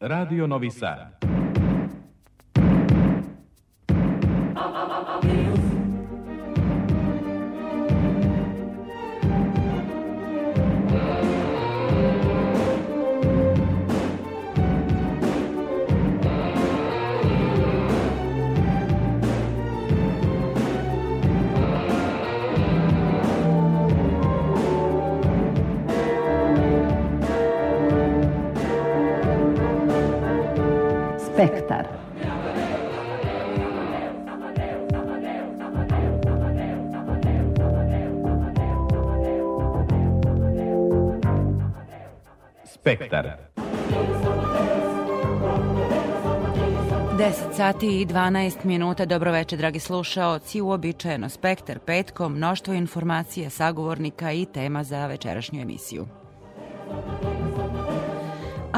Radio Novi Sad. Spektar. Spektar. 10 sati i 12 minuta. Dobro večer, dragi slušaoci. Uobičajeno Spektar petkom, mnoštvo informacija, sagovornika i tema za večerašnju emisiju.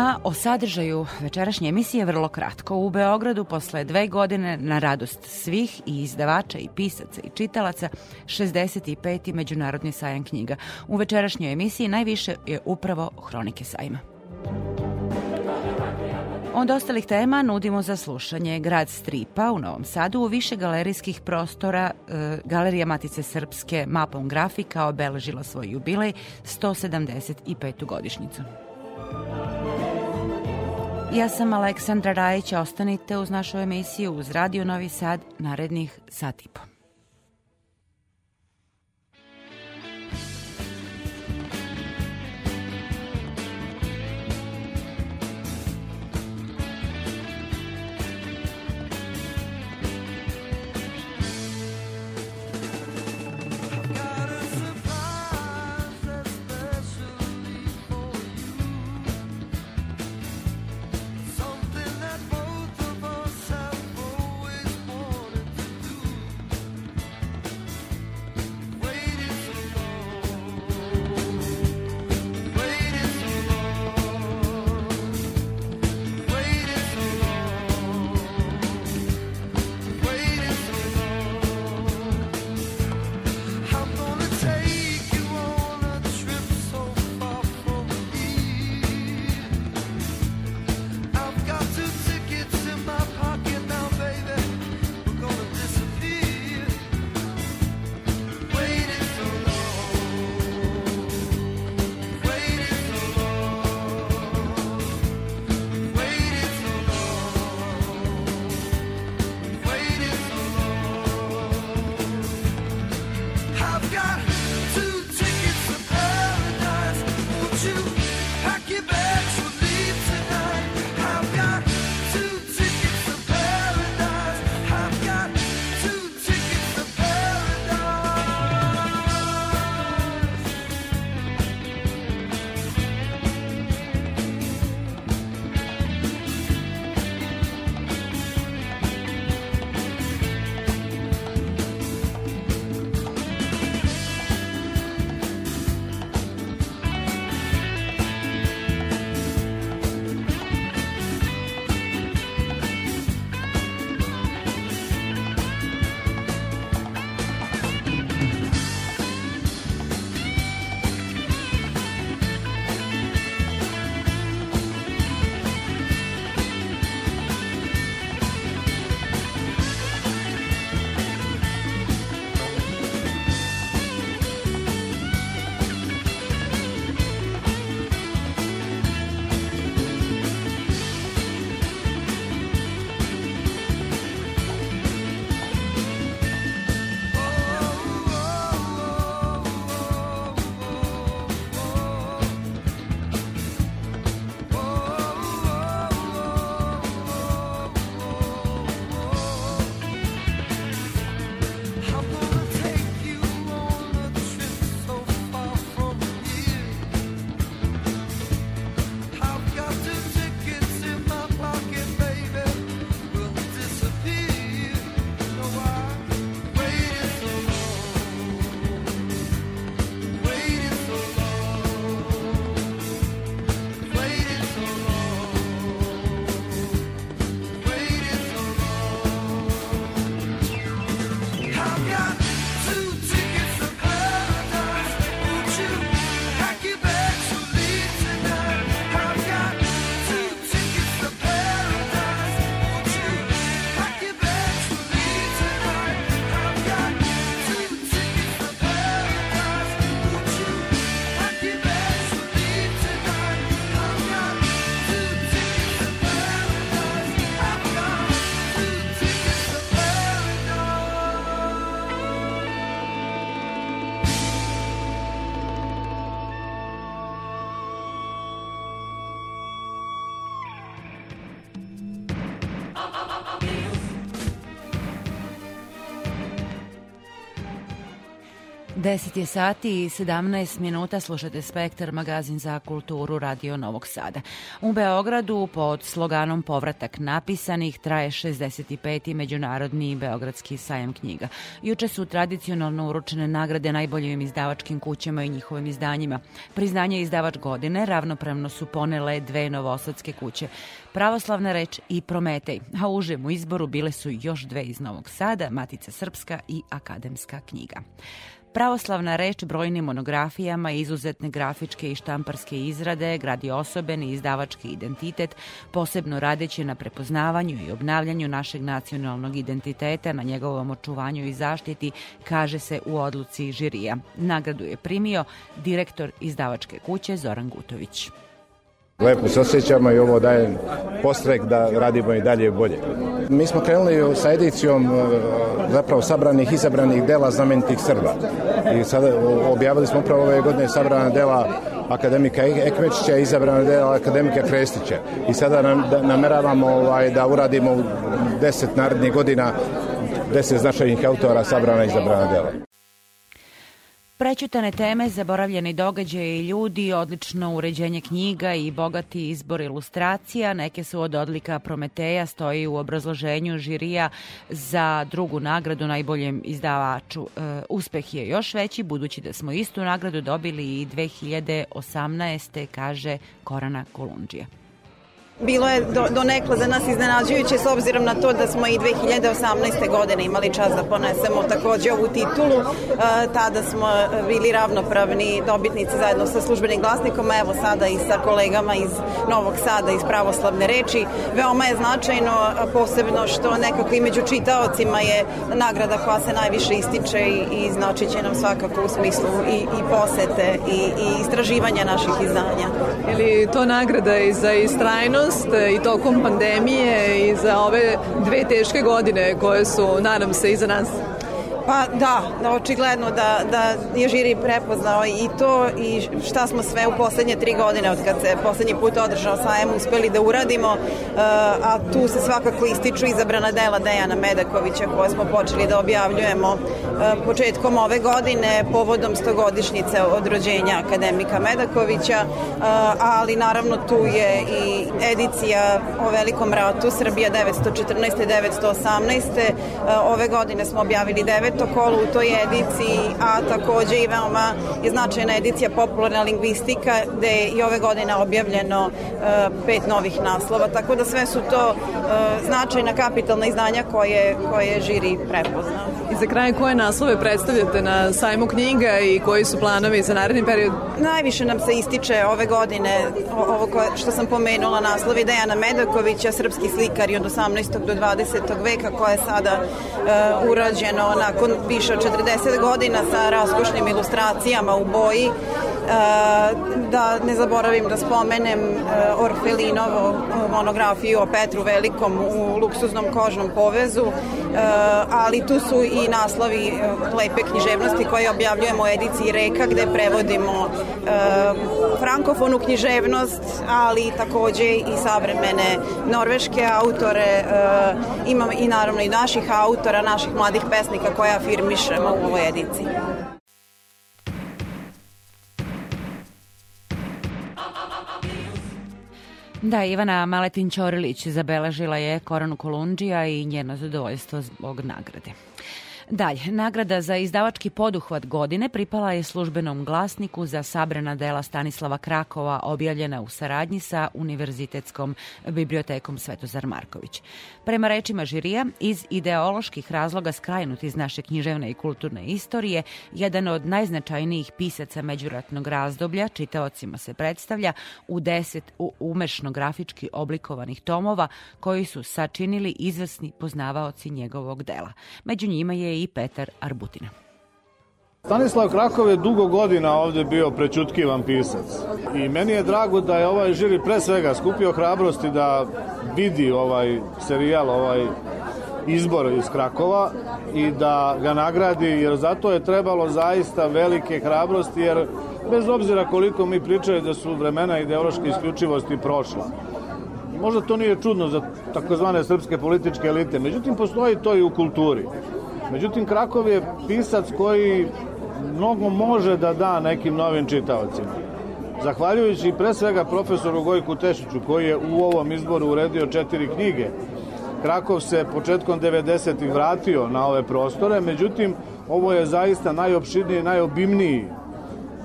A o sadržaju večerašnje emisije vrlo kratko. U Beogradu posle dve godine na radost svih i izdavača i pisaca i čitalaca 65. Međunarodni sajam knjiga. U večerašnjoj emisiji najviše je upravo Hronike sajma. Od ostalih tema nudimo za slušanje Grad Stripa u Novom Sadu u više galerijskih prostora e, Galerija Matice Srpske mapom grafika obeležila svoj jubilej 175. godišnjicu. Ja sam Aleksandra Rajić, ostanite uz našu emisiju uz Radio Novi Sad narednih sat i po. 10 je sati i 17 minuta slušate Spektar, magazin za kulturu Radio Novog Sada. U Beogradu pod sloganom Povratak napisanih traje 65. Međunarodni Beogradski sajam knjiga. Juče su tradicionalno uručene nagrade najboljim izdavačkim kućama i njihovim izdanjima. Priznanje izdavač godine ravnopravno su ponele dve novosadske kuće. Pravoslavna reč i Prometej, a užem u izboru bile su još dve iz Novog Sada, Matica Srpska i Akademska knjiga. Pravoslavna reč brojnim monografijama, izuzetne grafičke i štamparske izrade, gradi osoben i izdavački identitet, posebno radeći na prepoznavanju i obnavljanju našeg nacionalnog identiteta, na njegovom očuvanju i zaštiti, kaže se u odluci žirija. Nagradu je primio direktor izdavačke kuće Zoran Gutović. Lepo se osjećamo i ovo daje postrek da radimo i dalje bolje. Mi smo krenuli sa edicijom e, zapravo sabranih, izabranih dela znamenitih Srba. I sada objavili smo upravo ove godine sabrana dela akademika Ekmečića i izabrana dela akademika Krestića. I sada nam, da, nameravamo ovaj, da uradimo deset narednih godina deset značajnih autora sabrana i izabrana dela. Prećutane teme, zaboravljeni događaje i ljudi, odlično uređenje knjiga i bogati izbor ilustracija, neke su od odlika Prometeja, stoji u obrazloženju žirija za drugu nagradu najboljem izdavaču. E, uspeh je još veći, budući da smo istu nagradu dobili i 2018. kaže Korana Kolundžija bilo je do, do nekla za nas iznenađujuće s obzirom na to da smo i 2018. godine imali čas da ponesemo takođe ovu titulu. E, tada smo bili ravnopravni dobitnici zajedno sa službenim glasnikom, a evo sada i sa kolegama iz Novog Sada, iz pravoslavne reči. Veoma je značajno, posebno što nekako i među čitaocima je nagrada koja se najviše ističe i, i znači će nam svakako u smislu i, i posete i, i istraživanja naših izdanja. Ili to nagrada i za istrajnost nažalost i tokom pandemije i za ove dve teške godine koje su, nadam se, iza nas. Pa da, da očigledno da, da je žiri prepoznao i to i šta smo sve u poslednje tri godine od kad se poslednji put održao sajem uspeli da uradimo, uh, a tu se svakako ističu izabrana dela Dejana Medakovića koje smo počeli da objavljujemo uh, početkom ove godine povodom stogodišnjice od rođenja akademika Medakovića, uh, ali naravno tu je i edicija o Velikom ratu Srbija 914. 918. Ove godine smo objavili devet protokolu u toj ediciji, a takođe i veoma je značajna edicija popularna lingvistika, gde je i ove godine objavljeno uh, pet novih naslova, tako da sve su to uh, značajna kapitalna izdanja koje, koje žiri prepoznao. I za kraj koje naslove predstavljate na sajmu knjiga i koji su planovi za naredni period? Najviše nam se ističe ove godine ovo što sam pomenula naslovi Dejana Medakovića, srpski slikar od 18. do 20. veka koje je sada uh, urađeno nakon više od 40 godina sa raskošnim ilustracijama u boji e, da ne zaboravim da spomenem e, Orfelinovo monografiju o Petru Velikom u luksuznom kožnom povezu, e, ali tu su i naslovi lepe književnosti koje objavljujemo u ediciji Reka gde prevodimo frankofonu književnost, ali takođe i savremene norveške autore, imam i naravno i naših autora, naših mladih pesnika koja afirmišemo u ovoj ediciji. Da, Ivana Maletin Ćorilić zabeležila je Koranu Kolundžija i njeno zadovoljstvo zbog nagrade. Dalje, nagrada za izdavački poduhvat godine pripala je službenom glasniku za sabrana dela Stanislava Krakova objavljena u saradnji sa Univerzitetskom bibliotekom Svetozar Marković. Prema rečima žirija, iz ideoloških razloga skrajnut iz naše književne i kulturne istorije, jedan od najznačajnijih pisaca međuratnog razdoblja čitaocima se predstavlja u deset umešno grafički oblikovanih tomova koji su sačinili izvrsni poznavaoci njegovog dela. Među njima je Petar Arbutina. Stanislav Krakov je dugo godina ovde bio prečutkivan pisac i meni je drago da je ovaj žiri pre svega skupio hrabrosti da vidi ovaj serijal, ovaj izbor iz Krakova i da ga nagradi, jer zato je trebalo zaista velike hrabrosti, jer bez obzira koliko mi pričaju da su vremena ideološke isključivosti prošla. Možda to nije čudno za takozvane srpske političke elite, međutim postoji to i u kulturi. Međutim, Krakov je pisac koji mnogo može da da nekim novim čitaocima. Zahvaljujući pre svega profesoru Gojku Tešiću koji je u ovom izboru uredio četiri knjige, Krakov se početkom 90. vratio na ove prostore, međutim ovo je zaista najopširniji, najobimniji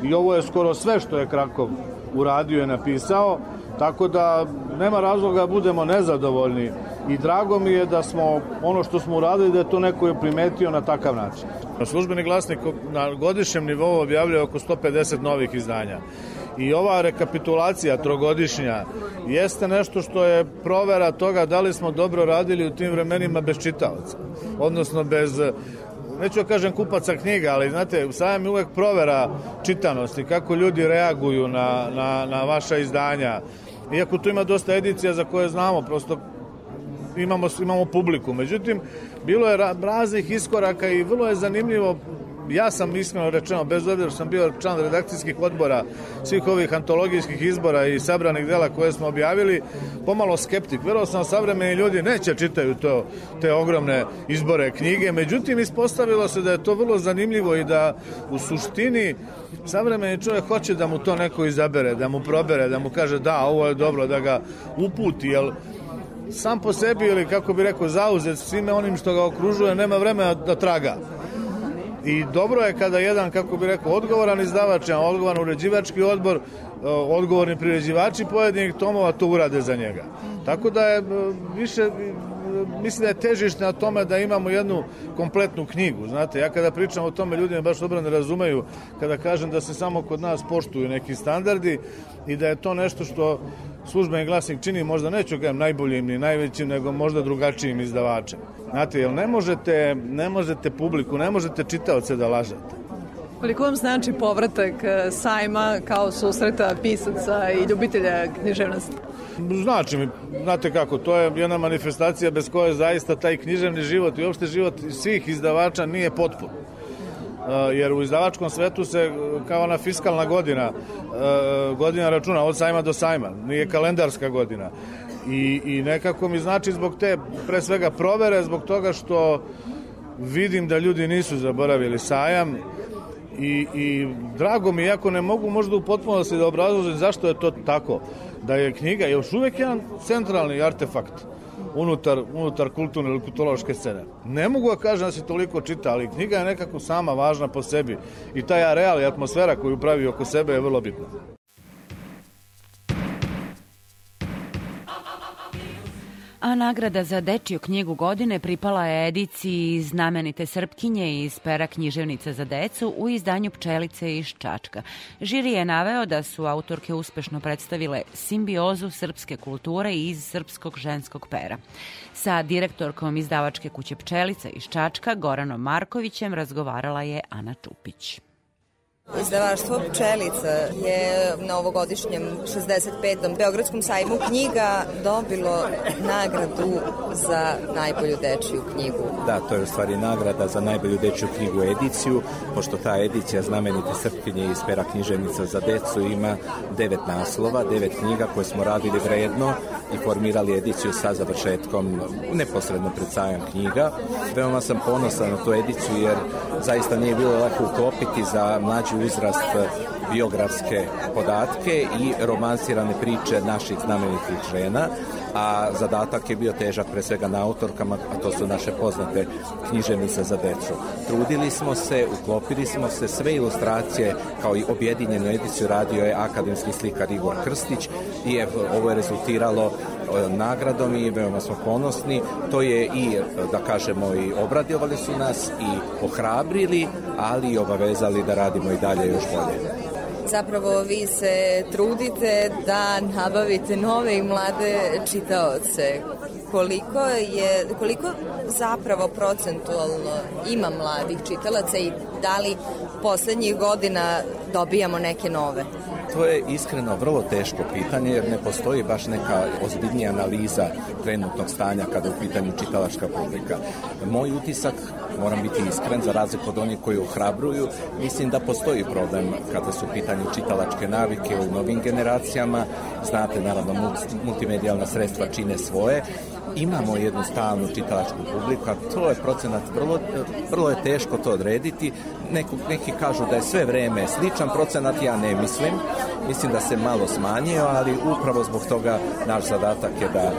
i ovo je skoro sve što je Krakov uradio i napisao, tako da nema razloga da budemo nezadovoljni i drago mi je da smo ono što smo uradili da je to neko je primetio na takav način. Službeni glasnik na godišnjem nivou objavljuje oko 150 novih izdanja. I ova rekapitulacija trogodišnja jeste nešto što je provera toga da li smo dobro radili u tim vremenima bez čitalaca. Odnosno bez neću da kažem kupaca knjiga, ali znate, sajam je uvek provera čitanosti, kako ljudi reaguju na, na, na vaša izdanja. Iako tu ima dosta edicija za koje znamo, prosto imamo, imamo publiku. Međutim, bilo je raznih iskoraka i vrlo je zanimljivo ja sam iskreno rečeno, bez obzira što sam bio član redakcijskih odbora svih ovih antologijskih izbora i sabranih dela koje smo objavili, pomalo skeptik. Verovao sam savremeni ljudi neće čitaju to, te ogromne izbore knjige, međutim ispostavilo se da je to vrlo zanimljivo i da u suštini savremeni čovjek hoće da mu to neko izabere, da mu probere, da mu kaže da, ovo je dobro, da ga uputi, jer sam po sebi ili kako bi rekao zauzet svime onim što ga okružuje nema vremena da traga i dobro je kada jedan, kako bi rekao, odgovoran izdavač, odgovoran uređivački odbor, e, odgovorni priređivači pojedinih tomova to urade za njega. Tako da je e, više e, mislim da je težište na tome da imamo jednu kompletnu knjigu. Znate, ja kada pričam o tome, ljudi me baš dobro ne razumeju kada kažem da se samo kod nas poštuju neki standardi i da je to nešto što službeni glasnik čini možda neću gajem najboljim ni najvećim, nego možda drugačijim izdavačem. Znate, jer ne možete, ne možete publiku, ne možete čitaoce da lažete. Koliko vam znači povratak e, sajma kao susreta pisaca i ljubitelja književnosti? Znači mi, znate kako, to je jedna manifestacija bez koje zaista taj književni život i uopšte život svih izdavača nije potpun. Uh, jer u izdavačkom svetu se uh, kao na fiskalna godina uh, godina računa od sajma do sajma, nije kalendarska godina. I, I nekako mi znači zbog te pre svega provere, zbog toga što vidim da ljudi nisu zaboravili sajam i, i drago mi, iako ne mogu možda u potpunosti da obrazložim zašto je to tako, da je knjiga još uvek jedan centralni artefakt unutar, unutar kulturne ili kulturološke scene. Ne mogu da kažem da se toliko čita, ali knjiga je nekako sama važna po sebi i taj areal i atmosfera koju pravi oko sebe je vrlo bitna. A nagrada za dečiju knjigu godine pripala je ediciji znamenite Srpkinje iz pera književnica za decu u izdanju Pčelice iz Čačka. Žiri je naveo da su autorke uspešno predstavile simbiozu srpske kulture iz srpskog ženskog pera. Sa direktorkom izdavačke kuće Pčelica iz Čačka, Goranom Markovićem, razgovarala je Ana Čupić. Izdavaštvo Pčelica je na ovogodišnjem 65. Beogradskom sajmu knjiga dobilo nagradu za najbolju dečiju knjigu. Da, to je u stvari nagrada za najbolju dečiju knjigu ediciju, pošto ta edicija znamenite Srpkinje iz pera književnica za decu ima devet naslova, devet knjiga koje smo radili vredno i formirali ediciju sa završetkom neposredno pred sajam knjiga. Veoma sam ponosan na tu ediciju jer zaista nije bilo lako uklopiti za mlađi uzrast biografske podatke i romansirane priče naših znamenitih žena, a zadatak je bio težak pre svega na autorkama, a to su naše poznate književnice za decu. Trudili smo se, uklopili smo se, sve ilustracije kao i objedinjenu ediciju radio je akademski slikar Igor Krstić i evo, ovo je rezultiralo e, nagradom i veoma smo ponosni. To je i, da kažemo, i obradovali su nas i ohrabrili, ali i obavezali da radimo i dalje još bolje. Zapravo vi se trudite da nabavite nove i mlade čitaoce. Koliko je koliko zapravo procentualno ima mladih čitalaca i da li poslednjih godina dobijamo neke nove? To je iskreno vrlo teško pitanje jer ne postoji baš neka ozbiljnija analiza trenutnog stanja kada u pitanju čitalačka publika. Moj utisak moram biti iskren, za razliku od onih koji ohrabruju, mislim da postoji problem kada su u čitalačke navike u novim generacijama. Znate, naravno, multimedijalna sredstva čine svoje, imamo jednu stalnu čitalačku publiku, a to je procenat, vrlo, vrlo je teško to odrediti. Neko, neki kažu da je sve vreme sličan procenat, ja ne mislim. Mislim da se malo smanjio, ali upravo zbog toga naš zadatak je da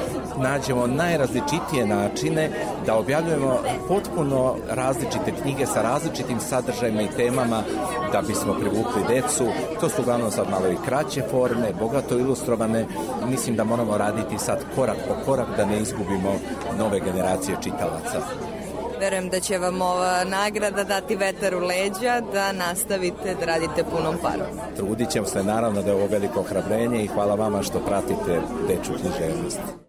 nađemo najrazličitije načine da objavljujemo potpuno različite knjige sa različitim sadržajima i temama da bismo privukli decu. To su uglavnom sad malo i kraće forme, bogato ilustrovane. Mislim da moramo raditi sad korak po korak da ne izgubimo nove generacije čitalaca. Verujem da će vam ova nagrada dati vetar u leđa da nastavite da radite punom parom. Trudit ćemo se naravno da je ovo veliko ohrabrenje i hvala vama što pratite deču književnost.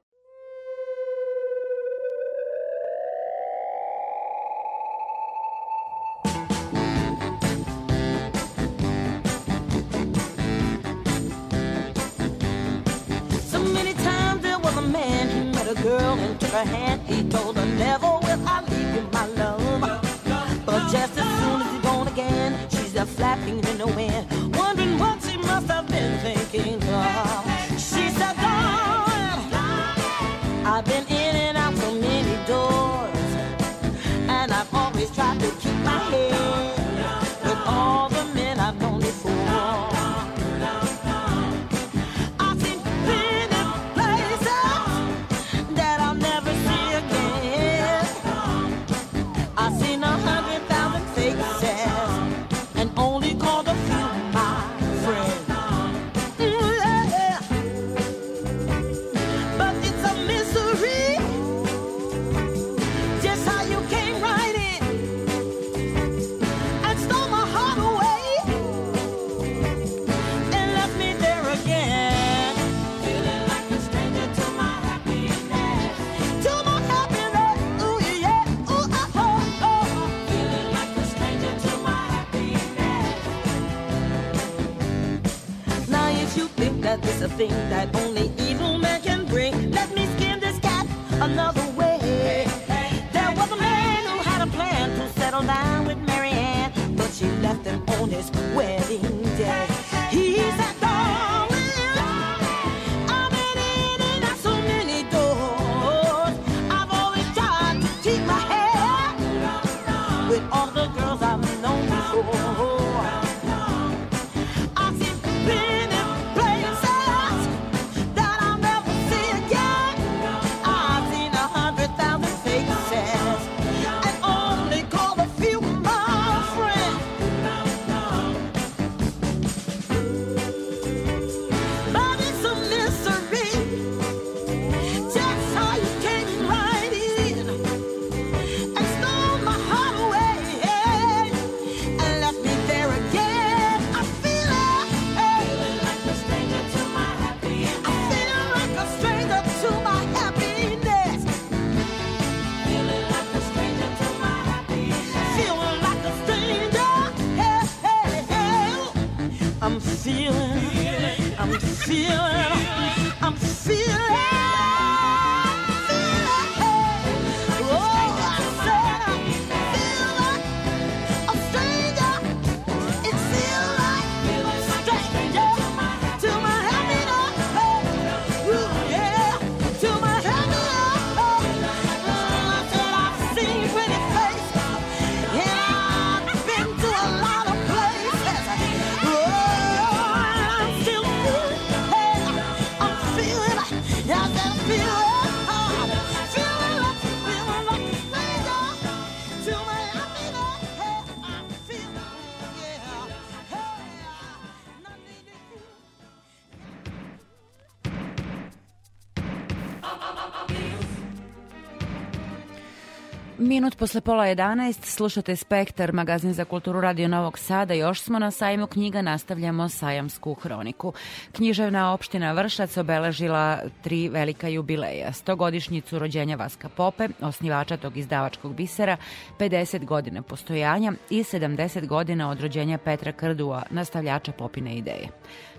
Posle pola 11 slušate Spektar, magazin za kulturu Radio Novog Sada. Još smo na sajmu knjiga, nastavljamo sajamsku hroniku. Književna opština Vršac obeležila tri velika jubileja. 100-godišnjicu rođenja Vaska Pope, osnivača tog izdavačkog bisera, 50 godina postojanja i 70 godina od rođenja Petra Krdua, nastavljača Popine ideje.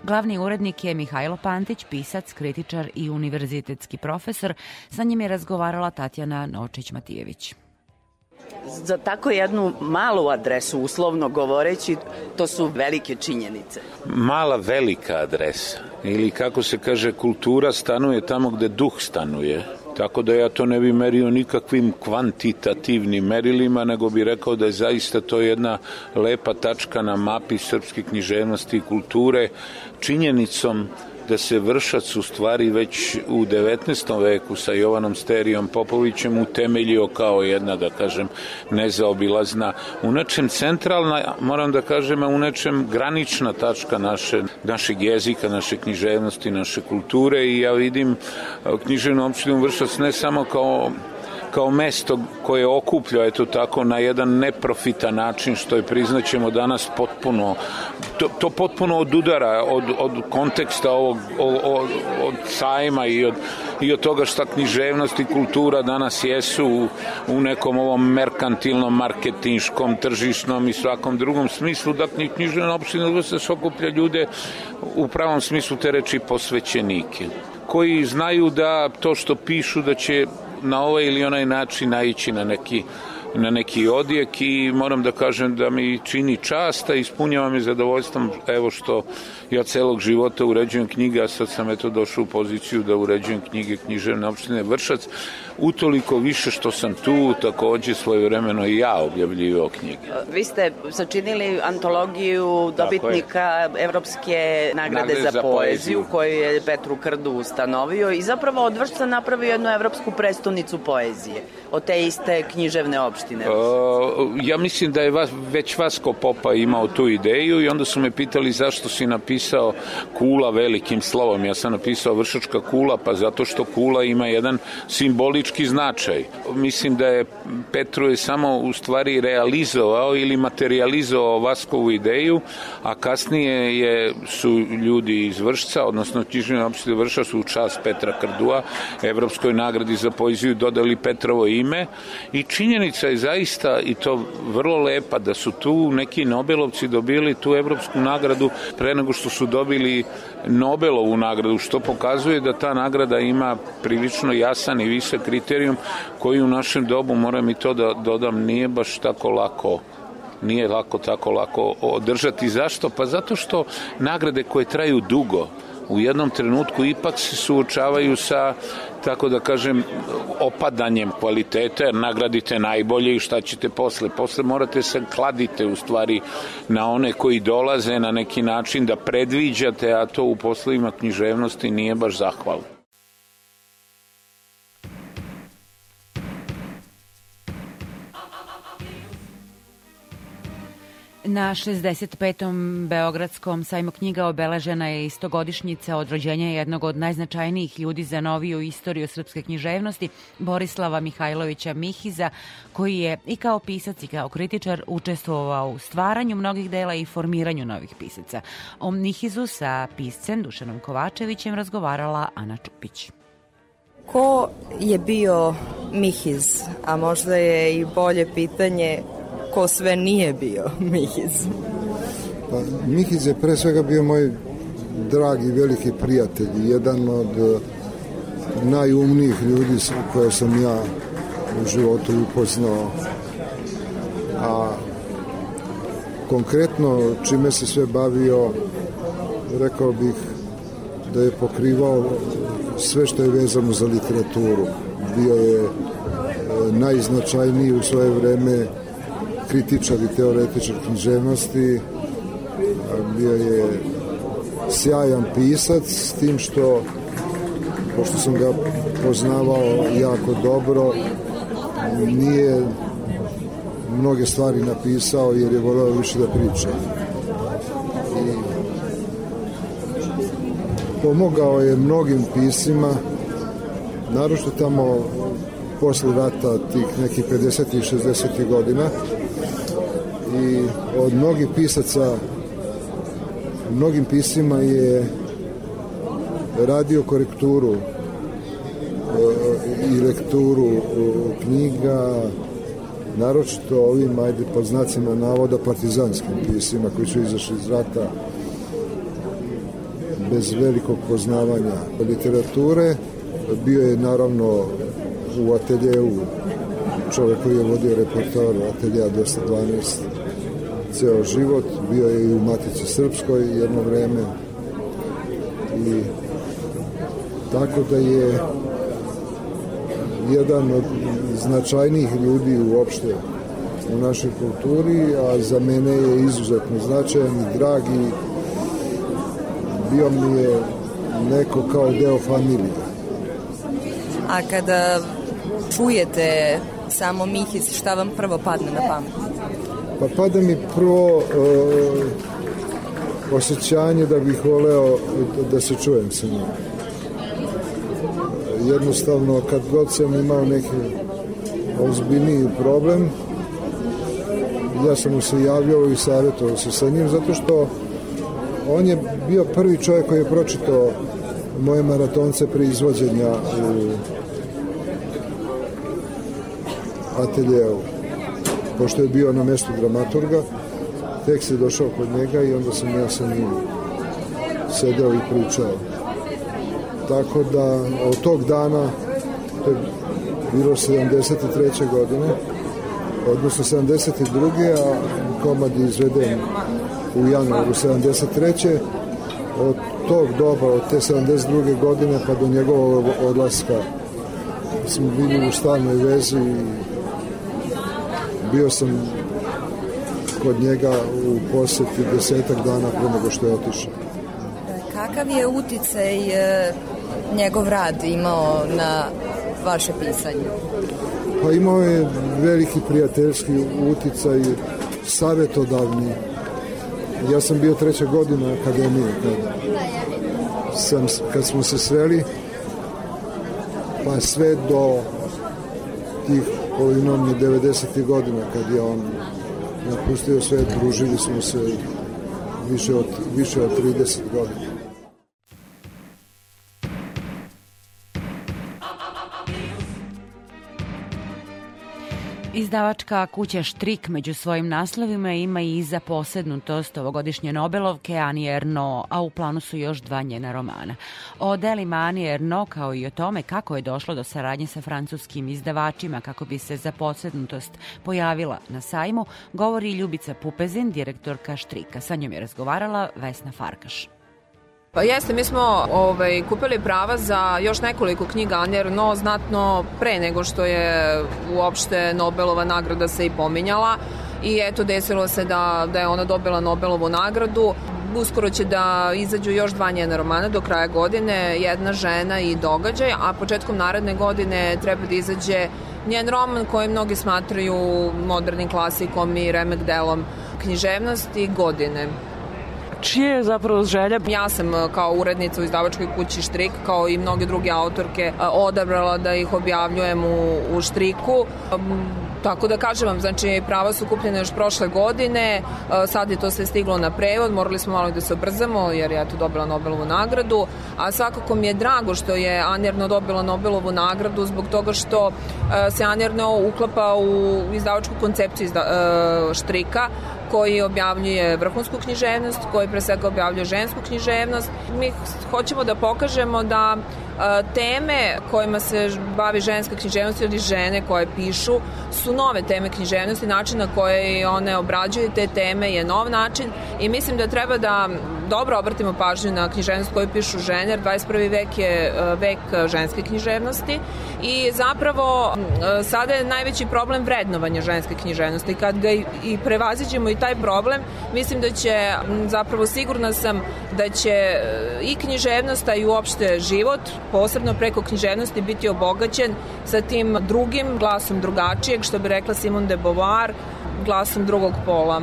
Glavni urednik je Mihajlo Pantić, pisac, kritičar i univerzitetski profesor. Sa njim je razgovarala Tatjana Nočić-Matijević. Za tako jednu malu adresu, uslovno govoreći, to su velike činjenice. Mala velika adresa ili kako se kaže kultura stanuje tamo gde duh stanuje. Tako da ja to ne bi merio nikakvim kvantitativnim merilima, nego bi rekao da je zaista to jedna lepa tačka na mapi srpske književnosti i kulture, činjenicom da se Vršac u stvari već u 19. veku sa Jovanom Sterijom Popovićem utemeljio kao jedna, da kažem, nezaobilazna, u nečem centralna, moram da kažem, u nečem granična tačka naše, našeg jezika, naše književnosti, naše kulture i ja vidim književnu opštinu Vršac ne samo kao kao mesto koje okuplja eto tako na jedan neprofitan način što je priznaćemo danas potpuno to, to potpuno odudara od, od konteksta ovog od, od, sajma i od, i od toga šta književnost i kultura danas jesu u, u nekom ovom merkantilnom, marketinškom, tržišnom i svakom drugom smislu da književna opština se okuplja ljude u pravom smislu te reči posvećenike koji znaju da to što pišu da će na ovaj ili onaj način naići na neki na neki odjek i moram da kažem da mi čini čast, a ispunjava me zadovoljstvom evo što ja celog života uređujem knjige, a sad sam eto došao u poziciju da uređujem knjige književne opštine Vršac, utoliko više što sam tu takođe svojevremeno i ja objavljivao knjige. Vi ste sačinili antologiju dobitnika Evropske nagrade, Nagrade za, za poeziju, poeziju. koju je Petru Krdu ustanovio i zapravo od Vršca napravio jednu evropsku prestonicu poezije od te iste književne opštine. Uh, ja mislim da je vas, već Vasko Popa imao tu ideju i onda su me pitali zašto si napisao kula velikim slovom. Ja sam napisao vršačka kula, pa zato što kula ima jedan simbolički značaj. Mislim da je Petru je samo u stvari realizovao ili materializovao Vaskovu ideju, a kasnije je, su ljudi iz Vršca, odnosno književne opštine Vrša su u čast Petra Krdua, Evropskoj nagradi za poeziju dodali Petrovo ime i činjenica je zaista i to vrlo lepa da su tu neki Nobelovci dobili tu evropsku nagradu pre nego što su dobili Nobelovu nagradu, što pokazuje da ta nagrada ima prilično jasan i visok kriterijum koji u našem dobu, moram i to da dodam, nije baš tako lako nije lako tako lako održati. Zašto? Pa zato što nagrade koje traju dugo, u jednom trenutku ipak se suočavaju sa tako da kažem opadanjem kvaliteta jer nagradite najbolje i šta ćete posle. Posle morate se kladite u stvari na one koji dolaze na neki način da predviđate a to u poslovima književnosti nije baš zahvalno Na 65. Beogradskom sajmu knjiga obeležena je istogodišnjica od rođenja jednog od najznačajnijih ljudi za noviju istoriju srpske književnosti, Borislava Mihajlovića Mihiza, koji je i kao pisac i kao kritičar učestvovao u stvaranju mnogih dela i formiranju novih pisaca. O Mihizu sa piscem Dušanom Kovačevićem razgovarala Ana Čupić. Ko je bio Mihiz, a možda je i bolje pitanje ko sve nije bio Mihiz? Pa, Mihiz je pre svega bio moj dragi veliki prijatelj, jedan od eh, najumnijih ljudi koje sam ja u životu upoznao. A konkretno čime se sve bavio, rekao bih da je pokrivao sve što je vezano za literaturu. Bio je eh, najznačajniji u svoje vreme kritičar i teoretičar književnosti, bio je sjajan pisac s tim što pošto sam ga poznavao jako dobro nije mnoge stvari napisao jer je voleo više da priča i pomogao je mnogim pisima naročito tamo posle rata tih nekih 50. i 60. godina i od mnogih pisaca mnogim pisima je radio korekturu e, i lekturu e, knjiga naročito ovim, ajde, pod znacima navoda partizanskim pisima koji su izašli iz rata bez velikog poznavanja literature. Bio je naravno u ateljeu čovek koji je vodio repertoar Atelja 212 ceo život, bio je i u Matici Srpskoj jedno vreme i tako da je jedan od značajnijih ljudi uopšte u našoj kulturi, a za mene je izuzetno značajan i drag i bio mi je neko kao deo familije. A kada čujete samo Mihis, šta vam prvo padne na pamet? Pa pada mi prvo uh, osjećanje da bih voleo da se čujem sa njim. Jednostavno, kad god sam imao neki ozbiljniji problem, ja sam mu se javljao i savjetovao se sa njim, zato što on je bio prvi čovjek koji je pročitao moje maratonce pre izvođenja u ateljeu. Pošto je bio na mestu dramaturga, tek se došao kod njega i onda sam ja sa njim sedeo i pričao. Tako da od tog dana, to je bilo 73. godine, odnosno 72. a komad je izveden u januaru 73. Od tog doba, od te 72. godine pa do njegovog odlaska smo bili u stalnoj vezi i bio sam kod njega u poseti desetak dana pre nego što je otišao. Kakav je uticaj e, njegov rad imao na vaše pisanje? Pa imao je veliki prijateljski uticaj, savjetodavni. Ja sam bio treća godina akademije kad, sam, kad smo se sreli, pa sve do tih polovinom 90. godina kad je on napustio svet, družili smo se više od, više od 30 godina. Izdavačka kuća Štrik među svojim naslovima ima i za posednutost ovogodišnje Nobelovke Ani Erno, a u planu su još dva njena romana. O delima Ani Erno, kao i o tome kako je došlo do saradnje sa francuskim izdavačima kako bi se za posednutost pojavila na sajmu, govori Ljubica Pupezin, direktorka Štrika. Sa njom je razgovarala Vesna Farkaš. Pa jeste, mi smo ovaj, kupili prava za još nekoliko knjiga Anjer, no znatno pre nego što je uopšte Nobelova nagrada se i pominjala i eto desilo se da, da je ona dobila Nobelovu nagradu. Uskoro će da izađu još dva njena romana do kraja godine, jedna žena i događaj, a početkom naredne godine treba da izađe njen roman koji mnogi smatraju modernim klasikom i remek delom književnosti godine. Čije je zapravo želja? Ja sam e, kao urednica u izdavačkoj kući Štrik, kao i mnoge druge autorke, e, odabrala da ih objavljujem u, u Štriku. Tako da kažem vam, znači prava su kupljene još prošle godine, e, sad je to sve stiglo na prevod, morali smo malo da se obrzamo jer je to dobila Nobelovu nagradu, a svakako mi je drago što je Anjerno dobila Nobelovu nagradu zbog toga što se Anjerno uklapa u izdavačku koncepciju izda, Štrika, koji objavljuje vrhunsku književnost, koji pre svega objavljuje žensku književnost. Mi hoćemo da pokažemo da teme kojima se bavi ženska književnost ili žene koje pišu su nove teme književnosti, način na koje one obrađuju te teme je nov način i mislim da treba da dobro obratimo pažnju na književnost koju pišu žene, jer 21. vek je vek ženske književnosti i zapravo sada je najveći problem vrednovanja ženske književnosti. Kad ga i prevaziđemo i taj problem, mislim da će, zapravo sigurna sam da će i književnost, a i uopšte život posebno preko književnosti biti obogaćen sa tim drugim glasom drugačijeg, što bi rekla Simone de Beauvoir, glasom drugog pola.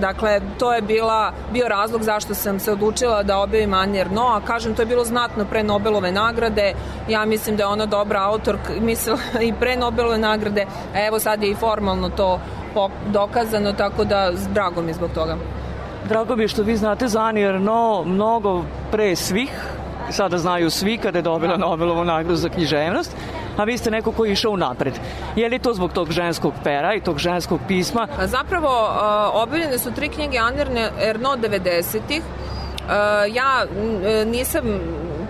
Dakle, to je bila, bio razlog zašto sam se odlučila da objavim Anje Erno, a kažem, to je bilo znatno pre Nobelove nagrade. Ja mislim da je ona dobra autor, mislila i pre Nobelove nagrade, a evo sad je i formalno to dokazano, tako da drago mi zbog toga. Drago mi je što vi znate za Ani Erno mnogo pre svih, sada znaju svi kada je dobila Nobelovu nagradu za književnost, a vi ste neko ko je išao napred. Je li to zbog tog ženskog pera i tog ženskog pisma? Zapravo, objavljene su tri knjige Anne Erno 90-ih. Ja nisam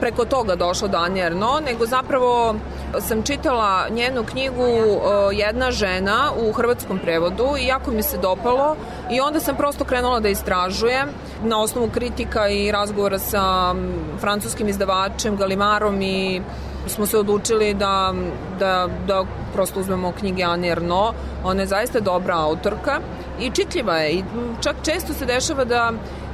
preko toga došla do Anje Erno, nego zapravo sam čitala njenu knjigu o, Jedna žena u hrvatskom prevodu i jako mi se dopalo i onda sam prosto krenula da istražujem na osnovu kritika i razgovora sa francuskim izdavačem Galimarom i smo se odlučili da, da, da prosto uzmemo knjige Anne Ernaux. Ona je zaista dobra autorka i čitljiva je i čak često se dešava da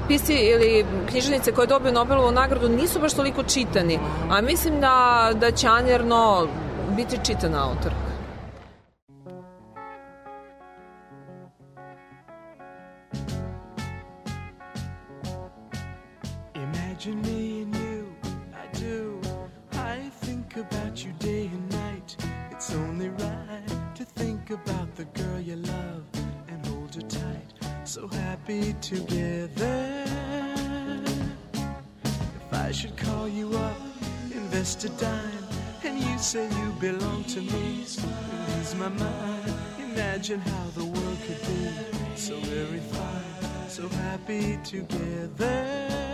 pisci ili književnice koje dobiju Nobelovu nagradu nisu baš toliko čitani, a mislim da, da će Anne Ernaux biti čitana autorka. About the girl you love and hold her tight. So happy together. If I should call you up, invest a dime, and you say you belong to me, lose my mind. Imagine how the world could be so very fine, so happy together.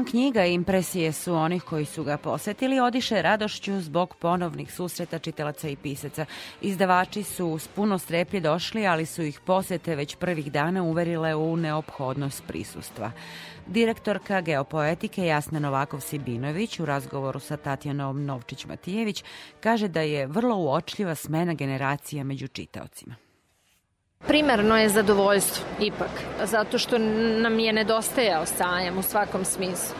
Sajam knjiga i impresije su onih koji su ga posetili odiše radošću zbog ponovnih susreta čitalaca i pisaca. Izdavači su s puno streplje došli, ali su ih posete već prvih dana uverile u neophodnost prisustva. Direktorka geopoetike Jasna Novakov-Sibinović u razgovoru sa Tatjanom Novčić-Matijević kaže da je vrlo uočljiva smena generacija među čitaocima. Primarno je zadovoljstvo, ipak, zato što nam je nedostajao sajam u svakom smislu.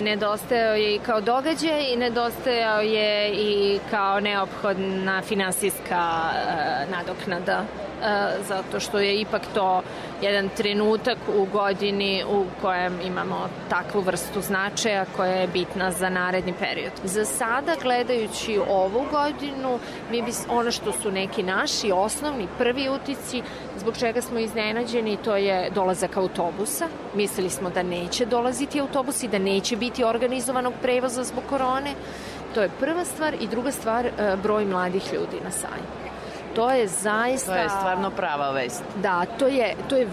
Nedostajao je i kao događaj i nedostajao je i kao neophodna finansijska e, nadoknada zato što je ipak to jedan trenutak u godini u kojem imamo takvu vrstu značaja koja je bitna za naredni period. Za sada, gledajući ovu godinu, mi bi ono što su neki naši osnovni prvi utici zbog čega smo iznenađeni, to je dolazak autobusa. Mislili smo da neće dolaziti autobusi, da neće biti organizovanog prevoza zbog korone. To je prva stvar i druga stvar, e, broj mladih ljudi na sajmu. To je zaista... To je stvarno prava vest. Da, to je, to je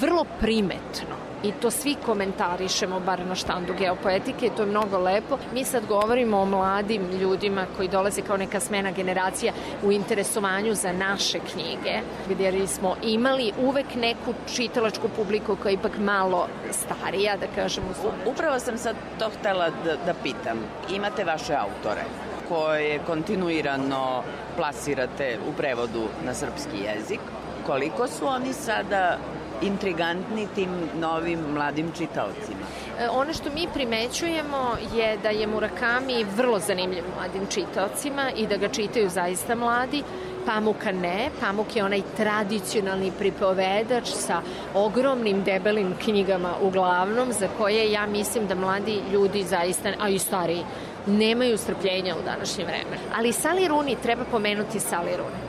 vrlo primetno. I to svi komentarišemo, bar na štandu geopoetike i to je mnogo lepo. Mi sad govorimo o mladim ljudima koji dolaze kao neka smena generacija u interesovanju za naše knjige, gdje smo imali uvek neku čitalačku publiku koja je ipak malo starija, da kažem. Upravo sam sad to htela da, da pitam. Imate vaše autore koje kontinuirano plasirate u prevodu na srpski jezik. Koliko su oni sada intrigantni tim novim mladim čitaocima? E, Ono što mi primećujemo je da je Murakami vrlo zanimljiv mladim čitaocima i da ga čitaju zaista mladi. Pamuka ne, Pamuk je onaj tradicionalni pripovedač sa ogromnim debelim knjigama uglavnom za koje ja mislim da mladi ljudi zaista, a i stariji, nemaju strpljenja u današnje vreme. Ali Rooney, treba pomenuti Rooney.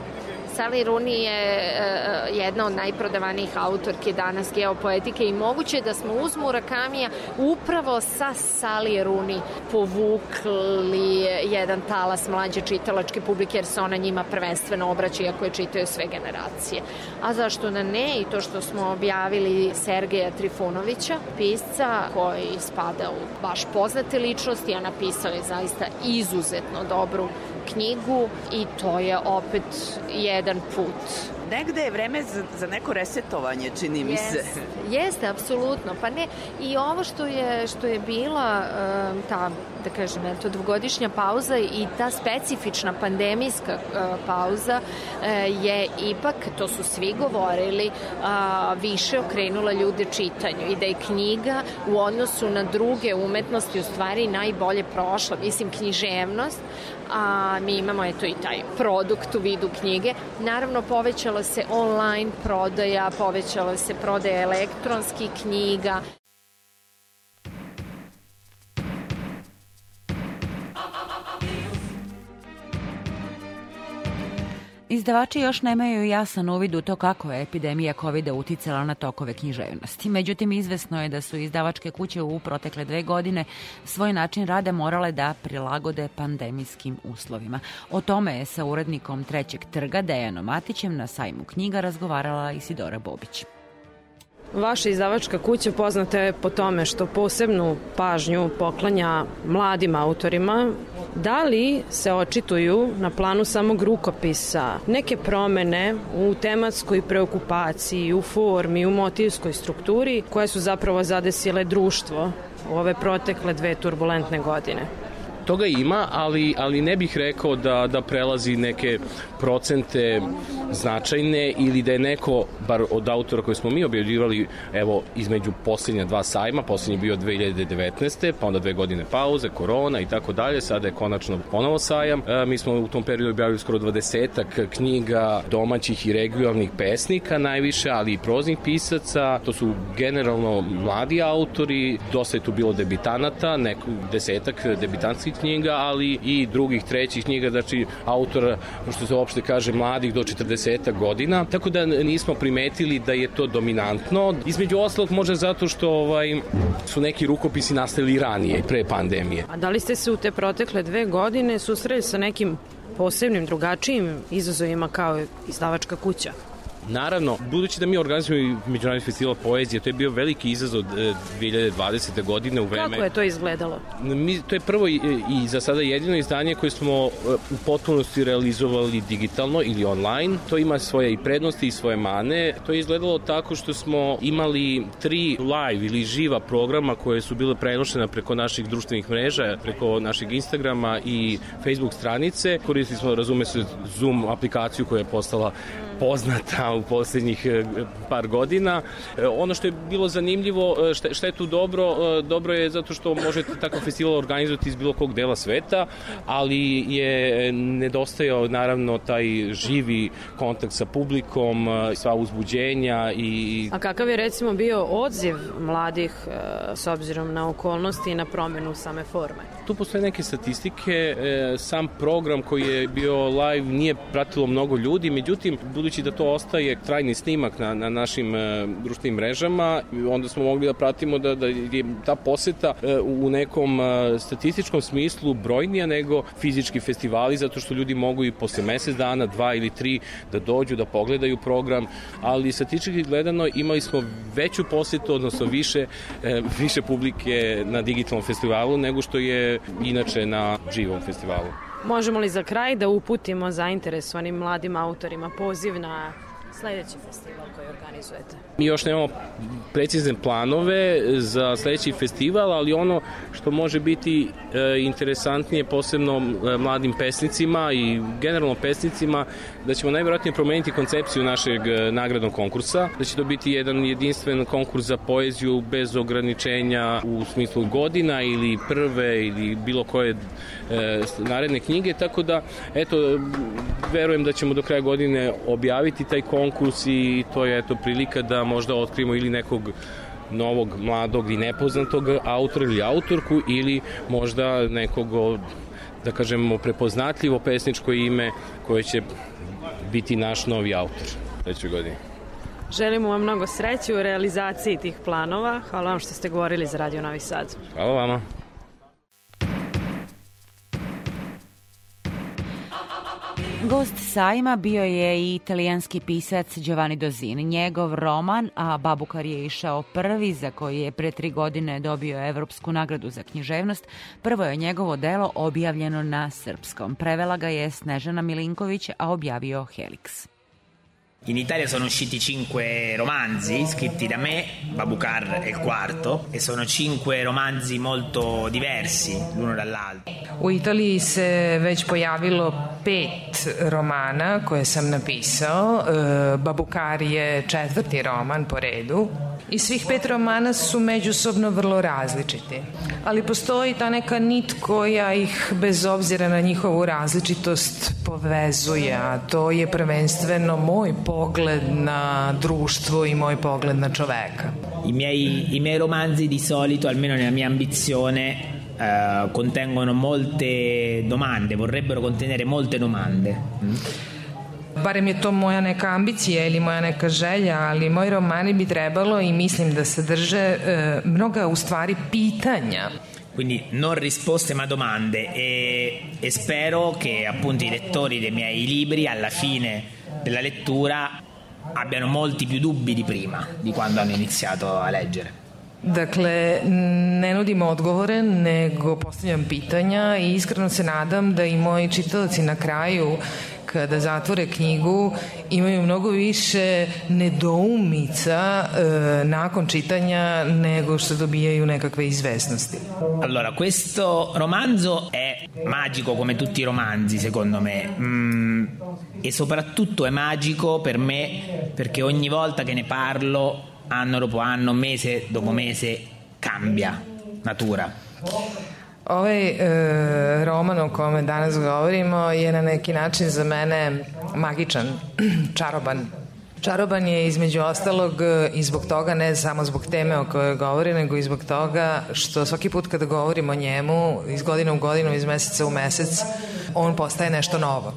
Sally Rooney je e, jedna od najprodavanijih autorke danas geopoetike i moguće je da smo uz Murakamija upravo sa Sally Rooney povukli jedan talas mlađe čitalačke publike jer se ona njima prvenstveno obraća iako je čitaju sve generacije. A zašto da ne i to što smo objavili Sergeja Trifunovića, pisca koji spada u baš poznate ličnosti, a napisao je zaista izuzetno dobru knjigu i to je opet jedan put Negde je vreme za, za neko resetovanje, čini mi se. Jeste, jeste, apsolutno. Pa ne, i ovo što je, što je bila um, ta, da kažem, eto, dvogodišnja pauza i ta specifična pandemijska uh, pauza uh, je ipak, to su svi govorili, uh, više okrenula ljude čitanju i da je knjiga u odnosu na druge umetnosti u stvari najbolje prošla. Mislim, književnost, a mi imamo eto i taj produkt u vidu knjige. Naravno, povećala se online prodaja, povećala se prodaja elektronskih knjiga. Izdavači još nemaju jasan uvid u to kako je epidemija covid uticala na tokove književnosti. Međutim, izvesno je da su izdavačke kuće u protekle dve godine svoj način rada morale da prilagode pandemijskim uslovima. O tome je sa urednikom trećeg trga Dejanom Matićem na sajmu knjiga razgovarala Isidora Bobić. Vaša izdavačka kuća poznata je po tome što posebnu pažnju poklanja mladim autorima. Da li se očituju na planu samog rukopisa neke promene u tematskoj preokupaciji, u formi, u motivskoj strukturi koje su zapravo zadesile društvo u ove protekle dve turbulentne godine? Toga ima, ali, ali ne bih rekao da, da prelazi neke procente značajne ili da je neko, bar od autora koje smo mi objavljivali, evo, između posljednja dva sajma, posljednji je bio 2019. pa onda dve godine pauze, korona i tako dalje, sada je konačno ponovo sajam. E, mi smo u tom periodu objavili skoro 20 knjiga domaćih i regionalnih pesnika najviše, ali i proznih pisaca, to su generalno mladi autori, dosta je tu bilo debitanata, neko desetak debitanskih knjiga, ali i drugih, trećih knjiga, znači autora, što se uopšte kaže, mladih do 40 godina, tako da nismo primetili da je to dominantno. Između ostalog možda zato što ovaj, su neki rukopisi nastali ranije, pre pandemije. A da li ste se u te protekle dve godine susreli sa nekim posebnim, drugačijim izazovima kao izdavačka kuća? Naravno, budući da mi organizujemo Međunarodni festival poezije, to je bio veliki izazov e, 2020. godine u vreme... Kako je to izgledalo? Mi, to je prvo i, i za sada jedino izdanje koje smo e, u potpunosti realizovali digitalno ili online. To ima svoje i prednosti i svoje mane. To je izgledalo tako što smo imali tri live ili živa programa koje su bile prenošene preko naših društvenih mreža, preko našeg Instagrama i Facebook stranice. Koristili smo, razume se, Zoom aplikaciju koja je postala poznata u poslednjih e, par godina. E, Ono što je bilo zanimljivo, e, šta je tu dobro, dobro je zato što možete takav festival organizovati iz bilo kog dela sveta, ali je nedostajao naravno taj živi kontakt sa publikom, sva uzbuđenja i A kakav je recimo bio odziv mladih s obzirom na okolnosti i na promenu same forme? Tu postoje neke statistike, e, sam program koji je bio live nije pratilo mnogo ljudi, međutim, budući da to ostaje trajni snimak na, na našim e, društvenim mrežama, onda smo mogli da pratimo da, da je ta poseta e, u nekom statističkom smislu brojnija nego fizički festivali, zato što ljudi mogu i posle mesec dana, dva ili tri da dođu, da pogledaju program, ali statistički gledano imali smo veću posetu, odnosno više, više publike na digitalnom festivalu nego što je inače na živom festivalu. Možemo li za kraj da uputimo zainteresovanim mladim autorima poziv na sledeći festival koji organizujete? Mi još nemamo precizne planove za sledeći festival, ali ono što može biti e, interesantnije posebno e, mladim pesnicima i generalno pesnicima, da ćemo najvjerojatnije promeniti koncepciju našeg e, nagradnog konkursa, da će to biti jedan jedinstven konkurs za poeziju bez ograničenja u smislu godina ili prve ili bilo koje naredne knjige, tako da eto, verujem da ćemo do kraja godine objaviti taj konkurs i to je eto prilika da možda otkrijemo ili nekog novog, mladog i nepoznatog autora ili autorku ili možda nekog da kažemo prepoznatljivo pesničko ime koje će biti naš novi autor sledeće godine. Želimo vam mnogo sreće u realizaciji tih planova. Hvala vam što ste govorili za Radio Novi Sad. Hvala vama. Gost sajma bio je i italijanski pisac Giovanni Dozin. Njegov roman, a Babukar je išao prvi, za koji je pre tri godine dobio Evropsku nagradu za književnost, prvo je njegovo delo objavljeno na srpskom. Prevela ga je Snežana Milinković, a objavio Helix. In Italia sono usciti cinque romanzi scritti da me, Babukar è il quarto, e sono cinque romanzi molto diversi l'uno dall'altro. U Italiji se već pojavilo pet romana koje sam napisao. Babukar je četvrti roman po redu. I svih pet romana su međusobno vrlo različiti. Ali postoji ta neka nit koja ih, bez obzira na njihovu različitost, povezuje, a to je prvenstveno moj pogled na društvo i moj pogled na čoveka. I miei, I miei romanzi di solito, almeno nella mia ambizione, eh, contengono molte domande, vorrebbero contenere molte domande. Mm? Barem je to moja neka ambicija ili moja neka želja, ali moji romani bi trebalo i mislim da sadrže e, mnoga u stvari pitanja. Quindi non risposte ma domande e, e spero che appunto i lettori dei miei libri alla fine della lettura abbiano molti più dubbi di prima, di quando hanno iniziato a leggere. Dakle, ne nudim odgovore, nego postavljam pitanja i iskreno se nadam da i moji čitalci na kraju kada zatvore knjigu imaju mnogo više nedoumica e, nakon čitanja nego što dobijaju nekakve izvesnosti. Allora, questo romanzo è magico come tutti i romanzi, secondo me, Mm, e soprattutto è magico per me perché ogni volta che ne parlo, anno dopo anno, mese dopo mese, cambia natura. Ovaj e, roman o kome danas govorimo je na neki način za mene magičan, čaroban. Čaroban je između ostalog e, i zbog toga, ne samo zbog teme o kojoj govori, nego i zbog toga što svaki put kada govorim o njemu, iz godine u godinu, iz meseca u mesec, on postaje nešto novo.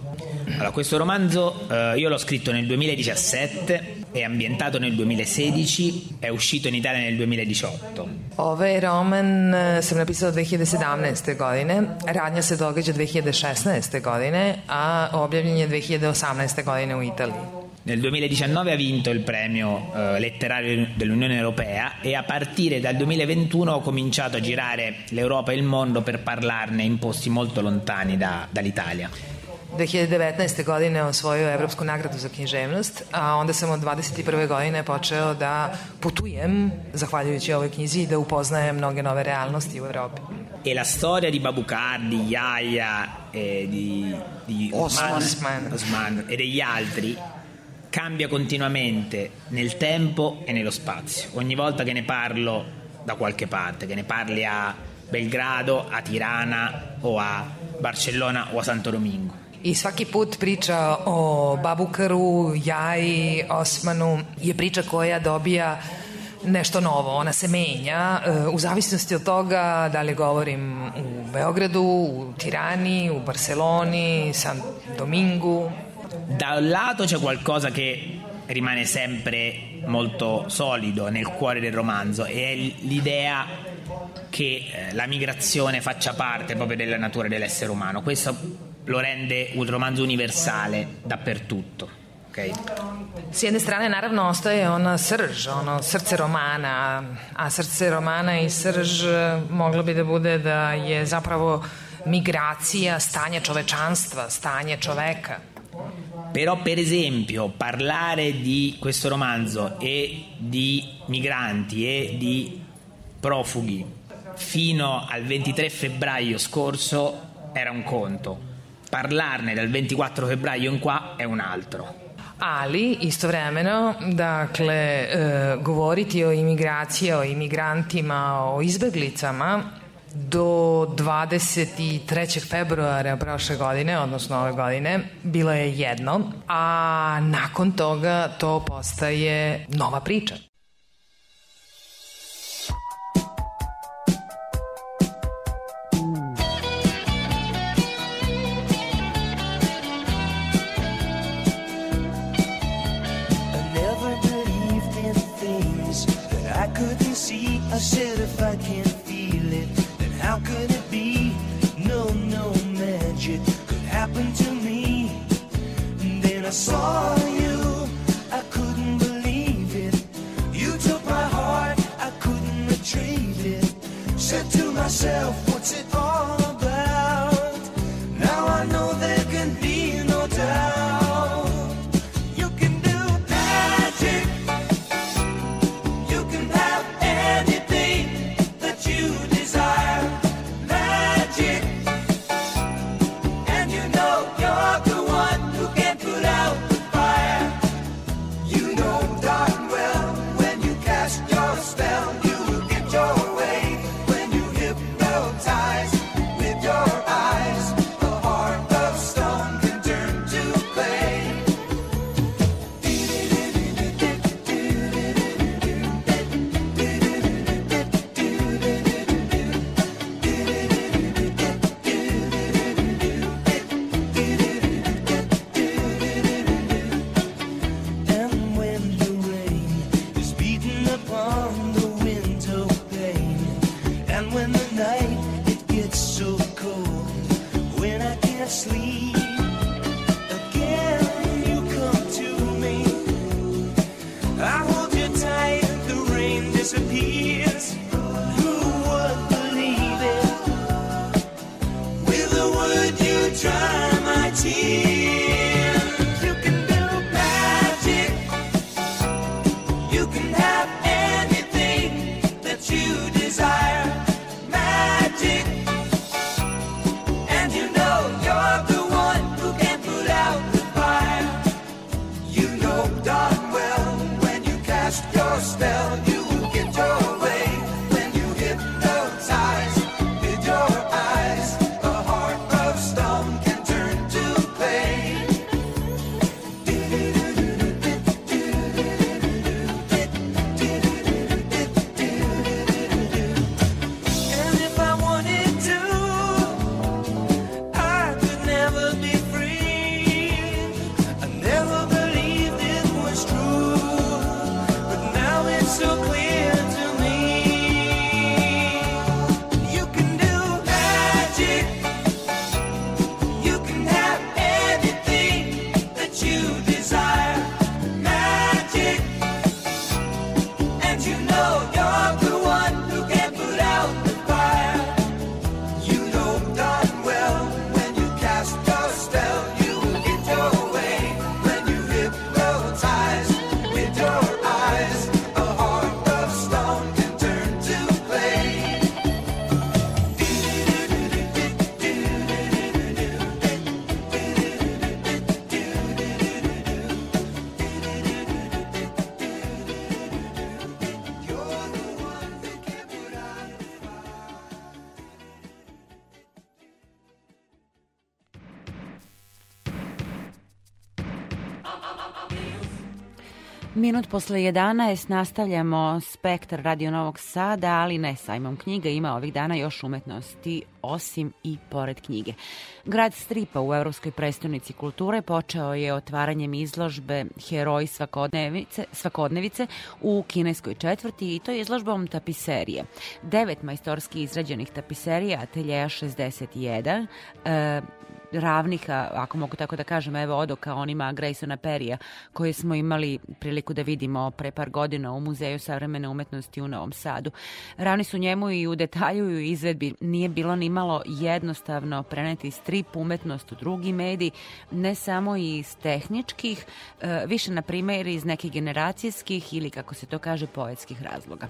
Allora, questo romanzo eh, io l'ho scritto nel 2017, è ambientato nel 2016, è uscito in Italia nel 2018. Ovaj roman sam napisala 2017. godine, radnja se događa 2016. godine, a objavljen je 2018. godine u Italiji. Nel 2019 ha vinto il premio eh, letterario dell'Unione Europea e a partire dal 2021 ho cominciato a girare l'Europa e il mondo per parlarne in posti molto lontani da- dall'Italia. 2019. godine osvojio Evropsku nagradu za književnost, a onda sam od 21. godine počeo da putujem, zahvaljujući ovoj knjizi, i da upoznajem mnoge nove realnosti u Evropi. E la storia di Babukar, di Yahya, e di, di Osman. Osman, Osman e degli altri cambia continuamente nel tempo e nello spazio. Ogni volta che ne parlo da qualche parte, che ne parli a Belgrado, a Tirana o a Barcellona o a Santo Domingo. I svaki put priča o Babukaru, Jaji, Osmanu je priča koja dobija nešto novo, ona se menja u zavisnosti od toga da li govorim u Beogradu, u Tirani, u Barceloni, San Domingu. Da un lato c'è qualcosa che rimane sempre molto solido nel cuore del romanzo e è l'idea che eh, la migrazione faccia parte proprio della natura dell'essere umano. Questo lo rende un romanzo universale dappertutto. ok? S jedne strane naravno ostaje ona srž, ono srce romana, a srce romana i srž moglo bi da bude da je zapravo migracija stanje čovečanstva, stanje čoveka. Però per esempio parlare di questo romanzo e di migranti e di profughi fino al 23 febbraio scorso era un conto, parlarne dal 24 febbraio in qua è un altro. Ali istovremeno, dakle, e, govoriti o imigraciji, o imigrantima, o izbeglicama do 23. februara prošle godine, odnosno ove godine, bilo je jedno, a nakon toga to postaje nova priča. I said if I can't feel it, then how could it be? No, no magic could happen to me. And then I saw you, I couldn't believe it. You took my heart, I couldn't retrieve it. Said to myself, what's it all Minut posle 11 nastavljamo spektar Radio Novog Sada, ali ne sajmom knjiga, ima ovih dana još umetnosti osim i pored knjige. Grad stripa u Evropskoj prestonici kulture počeo je otvaranjem izložbe Heroji svakodnevice, svakodnevice u kineskoj četvrti i to je izložbom tapiserije. Devet majstorski izrađenih tapiserija ateljeja 61, e, ravnih, ako mogu tako da kažem, evo odoka onima Graysona Perija koje smo imali priliku da vidimo pre par godina u Muzeju savremene umetnosti u Novom Sadu. Ravni su njemu i u detalju i u izvedbi. Nije bilo ni malo jednostavno preneti strip umetnost u drugi mediji, ne samo iz tehničkih, e, više na primjer iz nekih generacijskih ili kako se to kaže poetskih razloga.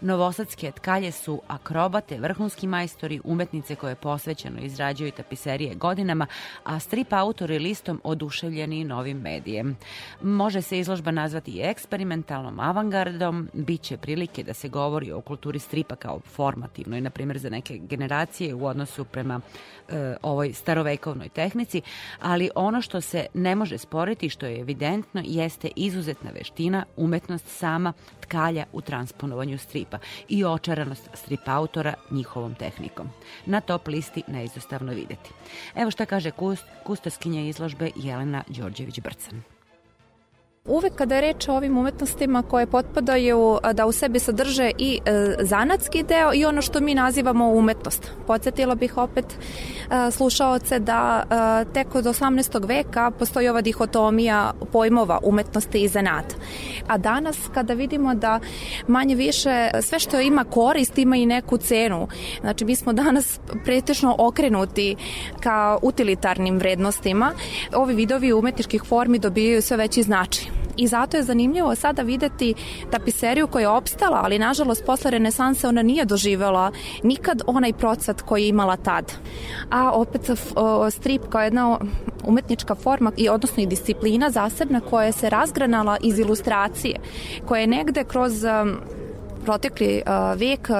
Novosadske tkalje su akrobate, vrhunski majstori, umetnice koje posvećeno izrađuju tapiserije godinama, a strip autori listom oduševljeni novim medijem. Može se izložba nazvati eksperimentalnom avangardom, bit će prilike da se govori o kulturi stripa kao formativnoj, na primjer za neke generacije u odnosu prema e, ovoj starovekovnoj tehnici, ali ono što se ne može sporiti, što je evidentno, jeste izuzetna veština, umetnost sama tkalja u transponovanju stripa i očaranost strip autora njihovom tehnikom. Na top listi neizostavno videti. Evo šta kaže kust, kustoskinja izložbe Jelena Đorđević-Brcan. Uvek kada je reč o ovim umetnostima koje potpadaju da u sebi sadrže i e, zanatski deo i ono što mi nazivamo umetnost. Podsjetila bih opet e, slušaoce da e, tek od 18. veka postoji ova dihotomija pojmova umetnosti i zanata. A danas kada vidimo da manje više sve što ima korist ima i neku cenu. Znači mi smo danas pretežno okrenuti ka utilitarnim vrednostima. Ovi vidovi umetničkih formi dobijaju sve veći značaj i zato je zanimljivo sada videti tapiseriju koja je opstala, ali nažalost posle renesanse ona nije doživela nikad onaj procvat koji je imala tad. A opet strip kao jedna umetnička forma i odnosno i disciplina zasebna koja se razgranala iz ilustracije, koja je negde kroz um, protekli uh, vek uh,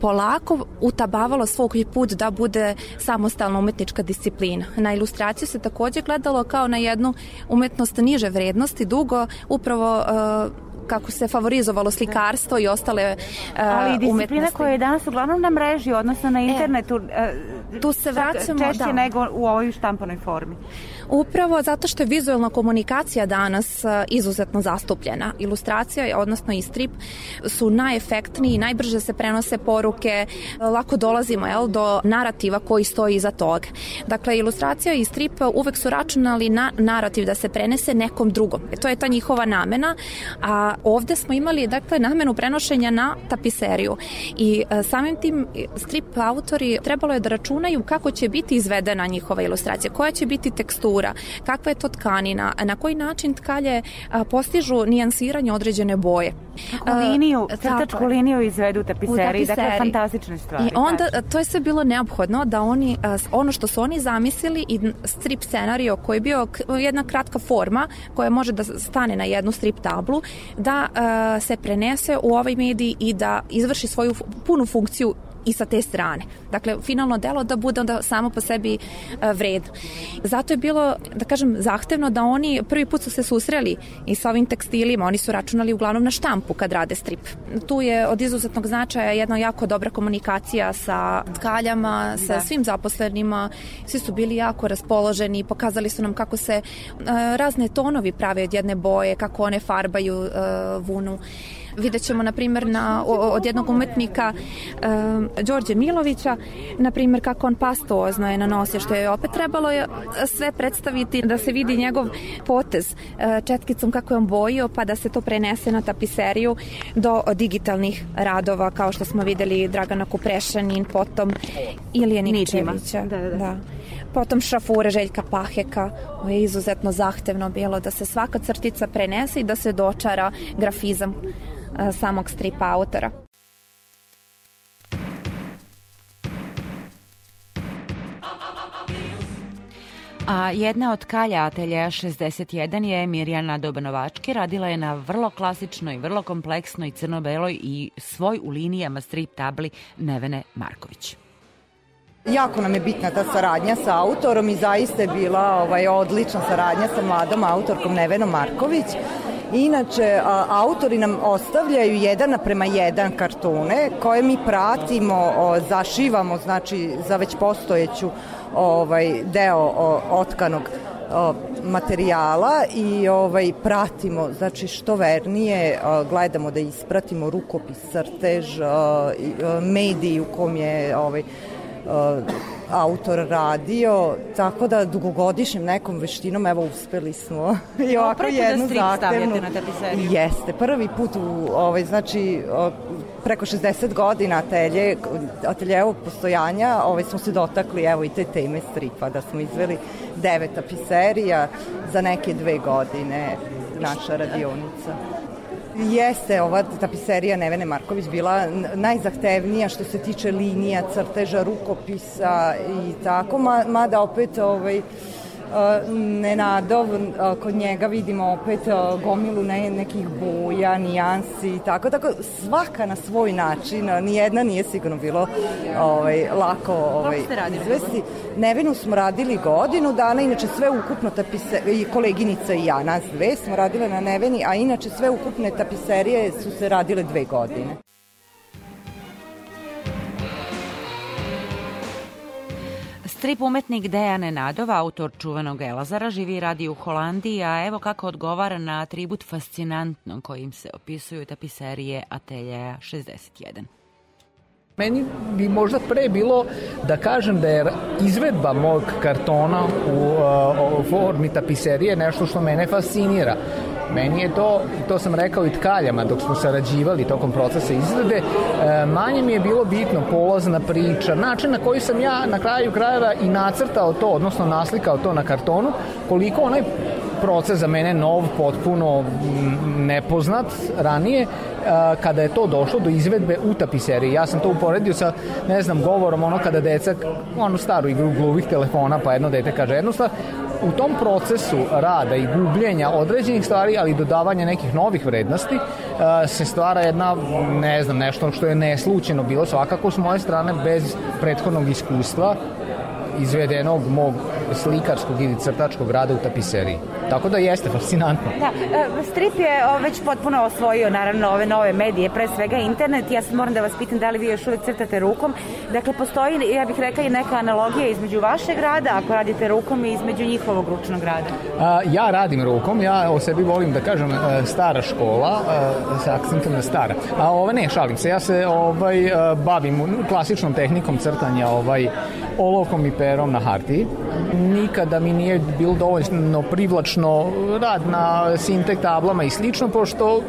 polako utabavalo svog put da bude samostalna umetnička disciplina. Na ilustraciju se takođe gledalo kao na jednu umetnost niže vrednosti, dugo upravo uh, kako se favorizovalo slikarstvo i ostale uh, Ali disciplina umetnosti. koja je danas uglavnom na mreži, odnosno na internetu, e, tu se vraćamo, češće da. nego u ovoj štampanoj formi. Upravo zato što je vizualna komunikacija danas e, izuzetno zastupljena. Ilustracija, odnosno i strip, su najefektniji, najbrže se prenose poruke, e, lako dolazimo jel, do narativa koji stoji iza toga. Dakle, ilustracija i strip uvek su računali na narativ da se prenese nekom drugom. E, to je ta njihova namena, a ovde smo imali dakle, namenu prenošenja na tapiseriju. I samim tim strip autori trebalo je da računaju kako će biti izvedena njihova ilustracija, koja će biti tekstura, kakva je to tkanina, na koji način tkalje postižu nijansiranje određene boje. Kako liniju, crtačku liniju izvedu u tapiseriji, U dakle fantastične stvari. I onda to je sve bilo neophodno da oni ono što su oni zamislili i strip scenario koji je bio jedna kratka forma koja može da stane na jednu strip tablu da se prenese u ovaj medij i da izvrši svoju punu funkciju i sa te strane. Dakle, finalno delo da bude onda samo po sebi e, vredno. Zato je bilo, da kažem, zahtevno da oni prvi put su se susreli i sa ovim tekstilima, oni su računali uglavnom na štampu kad rade strip. Tu je od izuzetnog značaja jedna jako dobra komunikacija sa tkaljama, sa Da. svim zaposlenima, svi su bili jako raspoloženi, pokazali su nam kako se e, razne tonovi prave od jedne boje, kako one farbaju e, vunu. Vidjet ćemo, na primjer, na, od jednog umetnika um, Đorđe Milovića, na primjer, kako on pastuozno je nanosio, što je opet trebalo je sve predstaviti da se vidi njegov potez e, četkicom kako je on bojio, pa da se to prenese na tapiseriju do digitalnih radova, kao što smo videli Dragana Kuprešanin, potom Ilije. Nikčevića. Da, da, da. Potom šrafure Željka Paheka, ovo je izuzetno zahtevno bilo da se svaka crtica prenese i da se dočara grafizam samog stripa autora. A jedna od kalja ateljeja 61 je Mirjana Dobanovački. Radila je na vrlo klasičnoj, vrlo kompleksnoj crno-beloj i svoj u linijama strip tabli Nevene Marković. Jako nam je bitna ta saradnja sa autorom i zaista je bila ovaj, odlična saradnja sa mladom autorkom Nevenom Marković. Inače, autori nam ostavljaju jedan naprema jedan kartune koje mi pratimo, zašivamo, znači za već postojeću ovaj deo o, otkanog o, materijala i ovaj pratimo znači što vernije o, gledamo da ispratimo rukopis crtež mediji u kom je ovaj autor radio, tako da dugogodišnjim nekom veštinom evo uspeli smo i ovako da jednu strip zahtevnu. na tapiseriju? Jeste, prvi put u ovaj znači preko 60 godina atelje ateljevo postojanja, ovaj smo se dotakli evo i te teme stripa da smo izveli devet tapiserija za neke dve godine naša radionica. Jeste ova tapiserija Nevene Marković bila najzahtevnija što se tiče linija, crteža, rukopisa i tako, ma, mada opet ovaj, Nenadov, a, kod njega vidimo opet a, gomilu ne, nekih boja, nijansi i tako, tako svaka na svoj način, nijedna nije sigurno bilo ovaj, lako ovaj, izvesti. Nevenu smo radili godinu dana, inače sve ukupno tapise, i koleginica i ja, nas dve smo radile na Neveni, a inače sve ukupne tapiserije su se radile dve godine. Strip umetnik Dejan Nenadov, autor čuvenog Elazara, živi i radi u Holandiji, a evo kako odgovara na atribut fascinantno kojim se opisuju tapiserije Ateljeja 61. Meni bi možda pre bilo da kažem da je izvedba mog kartona u uh, formi tapiserije nešto što mene fascinira. Meni je to, to sam rekao i tkaljama dok smo sarađivali tokom procesa izrade, e, manje mi je bilo bitno polazna priča, način na koji sam ja na kraju krajeva i nacrtao to, odnosno naslikao to na kartonu, koliko onaj proces za mene nov, potpuno mm, nepoznat ranije, a, kada je to došlo do izvedbe u tapiseriji. Ja sam to uporedio sa, ne znam, govorom ono kada deca, onu staru igru gluvih telefona, pa jedno dete kaže jednu stvar, u tom procesu rada i gubljenja određenih stvari, ali i dodavanja nekih novih vrednosti, a, se stvara jedna, ne znam, nešto što je neslučeno bilo svakako s moje strane bez prethodnog iskustva izvedenog mog slikarskog ili crtačkog rada u tapiseriji. Tako da jeste fascinantno. Da, e, strip je već potpuno osvojio naravno ove nove medije, pre svega internet. Ja sad moram da vas pitam da li vi još uvek crtate rukom. Dakle, postoji, ja bih rekla, i neka analogija između vašeg rada, ako radite rukom, i između njihovog ručnog rada. A, ja radim rukom, ja o sebi volim da kažem e, stara škola, e, sa akcentom na stara. A ove ne, šalim se, ja se ovaj bavim klasičnom tehnikom crtanja ovaj olovkom i perom na hartiji. Nikada mi nije bilo dovoljno privlačno rad na sintek tablama i slično, pošto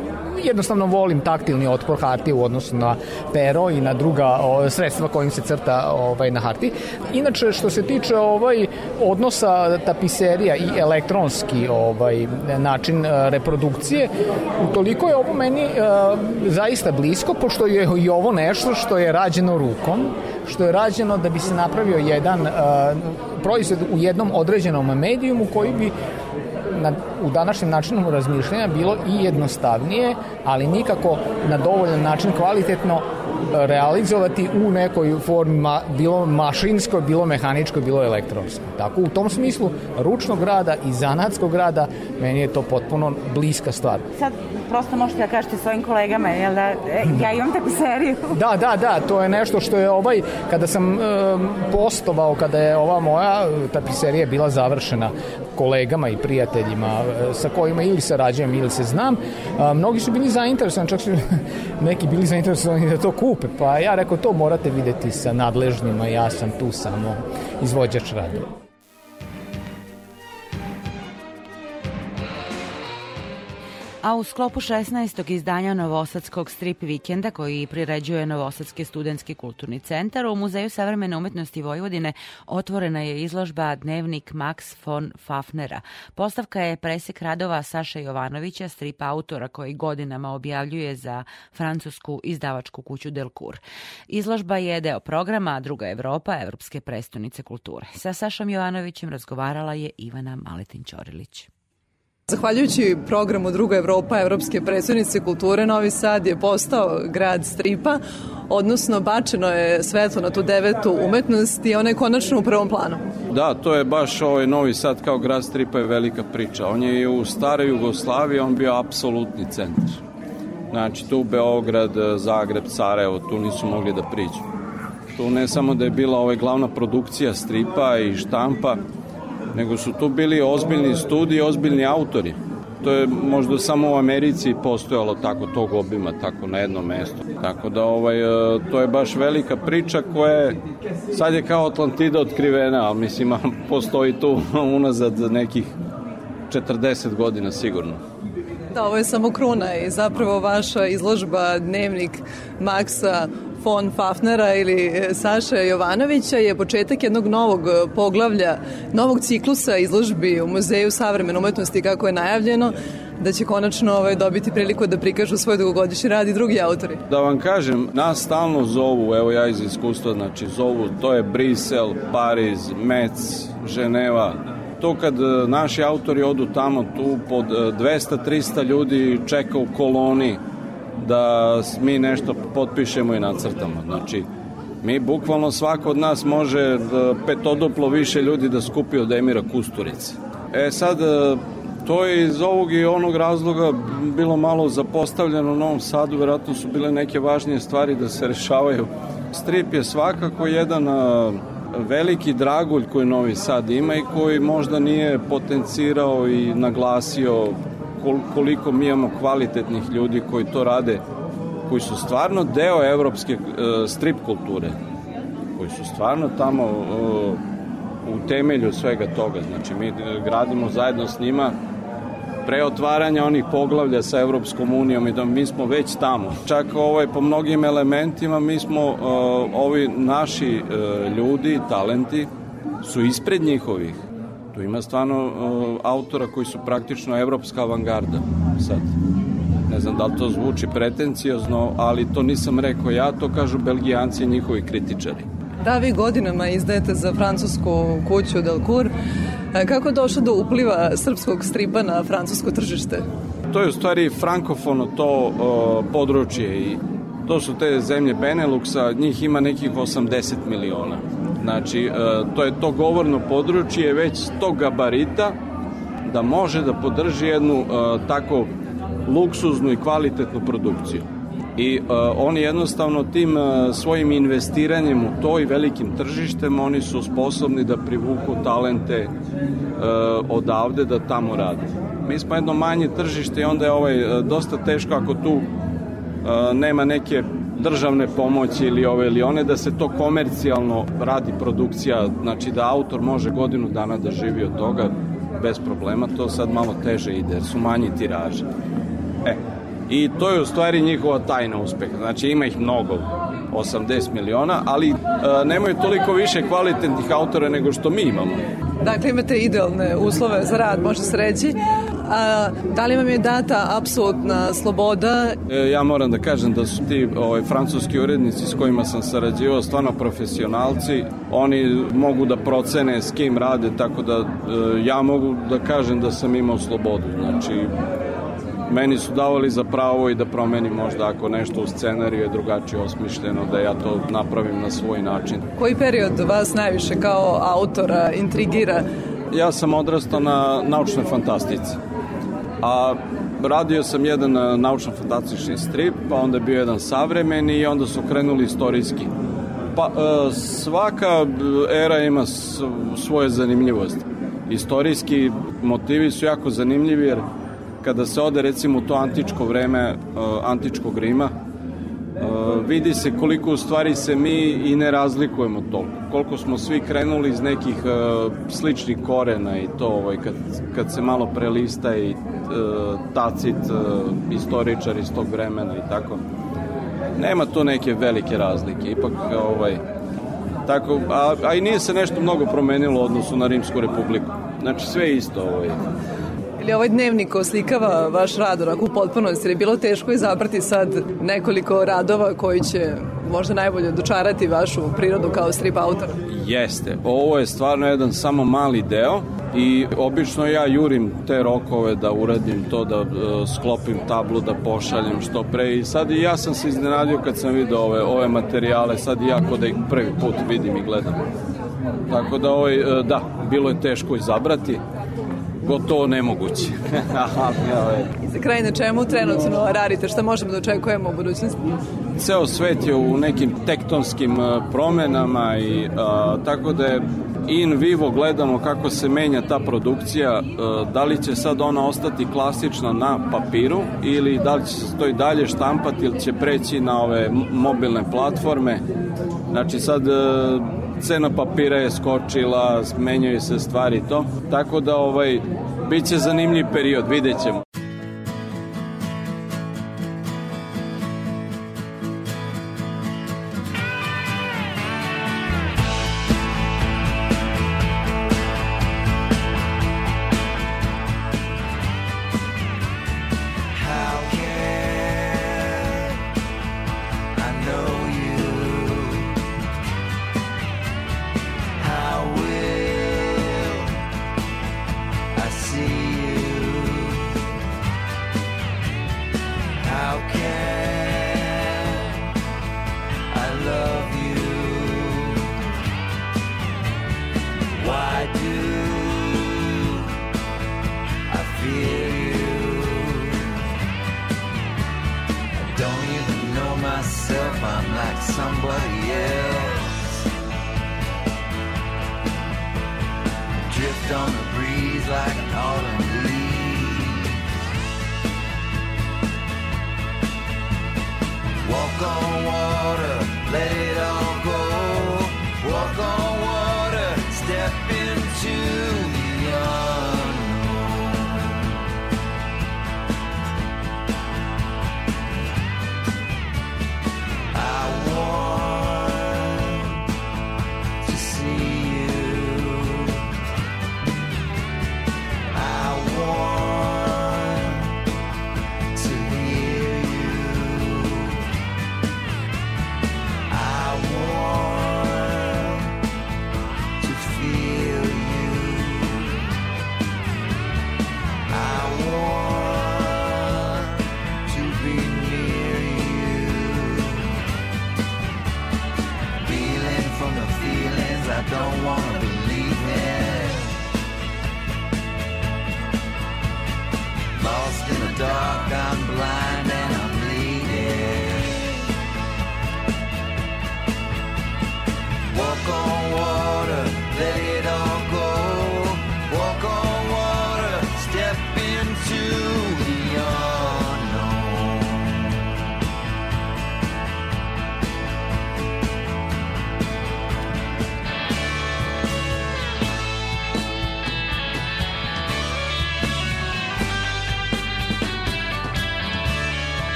jednostavno volim taktilni otpor hartije u odnosu na pero i na druga o, sredstva kojim se crta ovaj na hartiji. Inače što se tiče ovaj odnosa tapiserija i elektronski ovaj način e, reprodukcije, utoliko je ovo meni e, zaista blisko pošto je i ovo nešto što je rađeno rukom, što je rađeno da bi se napravio jedan e, proizvod u jednom određenom medijumu koji bi na, u današnjem načinu razmišljanja bilo i jednostavnije, ali nikako na dovoljan način kvalitetno e, realizovati u nekoj formi ma, bilo mašinskoj, bilo mehaničkoj, bilo elektronskoj. Tako u tom smislu ručnog rada i zanatskog rada meni je to potpuno bliska stvar. Sad prosto možete da kažete svojim kolegama, jel da, e, ja imam tapiseriju. Da, da, da, to je nešto što je ovaj, kada sam e, postovao, kada je ova moja tapiserija bila završena kolegama i prijateljima e, sa kojima ili sarađujem ili se znam, mnogi su bili zainteresovani, čak su neki bili zainteresovani da to kupe, pa ja rekao to morate videti sa nadležnima, ja sam tu samo izvođač radova. A u sklopu 16. izdanja Novosadskog strip vikenda koji priređuje Novosadski studentski kulturni centar u Muzeju savremene umetnosti Vojvodine otvorena je izložba Dnevnik Max von Fafnera. Postavka je presek radova Saša Jovanovića, strip autora koji godinama objavljuje za francusku izdavačku kuću Delcourt. Izložba je deo programa Druga Evropa, Evropske prestonice kulture. Sa Sašom Jovanovićem razgovarala je Ivana Maletin-Ćorilić. Zahvaljujući programu Druga Evropa Evropske predstavnice kulture, Novi Sad je postao grad stripa, odnosno bačeno je svetlo na tu devetu umetnost i ona je konačno u prvom planu. Da, to je baš ovaj Novi Sad kao grad stripa je velika priča. On je i u staroj Jugoslaviji, on bio apsolutni centar. Znači, tu Beograd, Zagreb, Sarajevo, tu nisu mogli da priđu. Tu ne samo da je bila ovaj glavna produkcija stripa i štampa, nego su tu bili ozbiljni studiji, ozbiljni autori. To je možda samo u Americi postojalo tako tog obima, tako na jednom mestu. Tako da ovaj, e, to je baš velika priča koja je, sad je kao Atlantida otkrivena, ali mislim postoji tu unazad nekih 40 godina sigurno. Da, ovo je samo kruna i zapravo vaša izložba Dnevnik Maksa von Fafnera ili e, Saše Jovanovića je početak jednog novog e, poglavlja, novog ciklusa izložbi u Muzeju savremene umetnosti kako je najavljeno da će konačno ovaj, dobiti priliku da prikažu svoj dugogodišnji rad i drugi autori. Da vam kažem, nas stalno zovu, evo ja iz iskustva, znači zovu, to je Brisel, Pariz, Metz, Ženeva, to kad e, naši autori odu tamo, tu pod 200-300 ljudi čeka u koloni da mi nešto potpišemo i nacrtamo. Znači, mi bukvalno svako od nas može e, petoduplo više ljudi da skupi od Emira Kusturice. E sad, e, to je iz ovog i onog razloga bilo malo zapostavljeno u Novom Sadu, verovatno su bile neke važnije stvari da se rešavaju. Strip je svakako jedan a, veliki dragulj koji Novi Sad ima i koji možda nije potencirao i naglasio koliko mi imamo kvalitetnih ljudi koji to rade, koji su stvarno deo evropske e, strip kulture, koji su stvarno tamo e, u temelju svega toga. Znači, mi e, gradimo zajedno s njima pre otvaranja onih poglavlja sa Evropskom unijom i da mi smo već tamo. Čak ovaj, po mnogim elementima mi smo, uh, ovi naši ljudi, talenti, su ispred njihovih. Tu ima stvarno uh, autora koji su praktično evropska avangarda sad. Ne znam da li to zvuči pretenciozno, ali to nisam rekao ja, to kažu belgijanci i njihovi kritičari. Da, vi godinama izdajete za francusku kuću Delcourt. E, Kako je došlo do upliva srpskog stripa na francusko tržište? To je u stvari frankofono to uh, područje i to su te zemlje Beneluxa, njih ima nekih 80 miliona. Znači, uh, to je to govorno područje već tog gabarita da može da podrži jednu uh, tako luksuznu i kvalitetnu produkciju. I uh, oni jednostavno tim svojim investiranjem u to i velikim tržištem oni su sposobni da privuku talente odavde da tamo rade. Mi smo jedno manje tržište i onda je ovaj dosta teško ako tu nema neke državne pomoći ili ove ili one da se to komercijalno radi produkcija, znači da autor može godinu dana da živi od toga bez problema, to sad malo teže ide jer su manji tiraže. E, i to je u stvari njihova tajna uspeha. Znači ima ih mnogo, 80 miliona, ali e, nemaju toliko više kvalitetnih autora nego što mi imamo. Dakle, imate idealne uslove za rad, može se reći. A, da li vam je data apsolutna sloboda? E, ja moram da kažem da su ti ovaj, francuski urednici s kojima sam sarađivao stvarno profesionalci. Oni mogu da procene s kim rade, tako da e, ja mogu da kažem da sam imao slobodu. Znači, meni su davali za pravo i da promenim možda ako nešto u scenariju je drugačije osmišljeno, da ja to napravim na svoj način. Koji period vas najviše kao autora intrigira? Ja sam odrastao na naučnoj fantastici. A radio sam jedan e, naučno-fantastični strip, pa onda je bio jedan savremeni i onda su krenuli istorijski. Pa e, svaka era ima svoje zanimljivosti. Istorijski motivi su jako zanimljivi jer kada se ode recimo u to antičko vreme e, antičkog Rima, vidi se koliko u stvari se mi i ne razlikujemo toliko. Koliko smo svi krenuli iz nekih sličnih korena i to ovaj, kad, kad se malo prelista i tacit uh, istoričar iz tog vremena i tako. Nema tu neke velike razlike. Ipak ovaj, tako, a, a i nije se nešto mnogo promenilo u odnosu na Rimsku republiku. Znači sve isto ovaj. Ili ovaj dnevnik oslikava vaš rad onako u potpunosti, je bilo teško izabrati sad nekoliko radova koji će možda najbolje dočarati vašu prirodu kao strip autor. Jeste, ovo je stvarno jedan samo mali deo i obično ja jurim te rokove da uradim to, da uh, sklopim tablu, da pošaljem što pre i sad i ja sam se iznenadio kad sam vidio ove, ove materijale, sad i ja ko da ih prvi put vidim i gledam. Tako da, ovaj, e, da, bilo je teško izabrati, gotovo nemoguće. Ovaj, I za kraj na čemu trenutno radite, šta možemo da očekujemo u budućnosti? ceo svet je u nekim tektonskim e, promenama i a, tako da je in vivo gledamo kako se menja ta produkcija, e, da li će sad ona ostati klasična na papiru ili da li će se to i dalje štampati ili će preći na ove mobilne platforme. Znači sad e, cena papira je skočila, menjaju se stvari to. Tako da ovaj biće zanimljiv period, vidjet ćemo. Drift on the breeze like an autumn leaf. Walk on water, let it all go. Walk on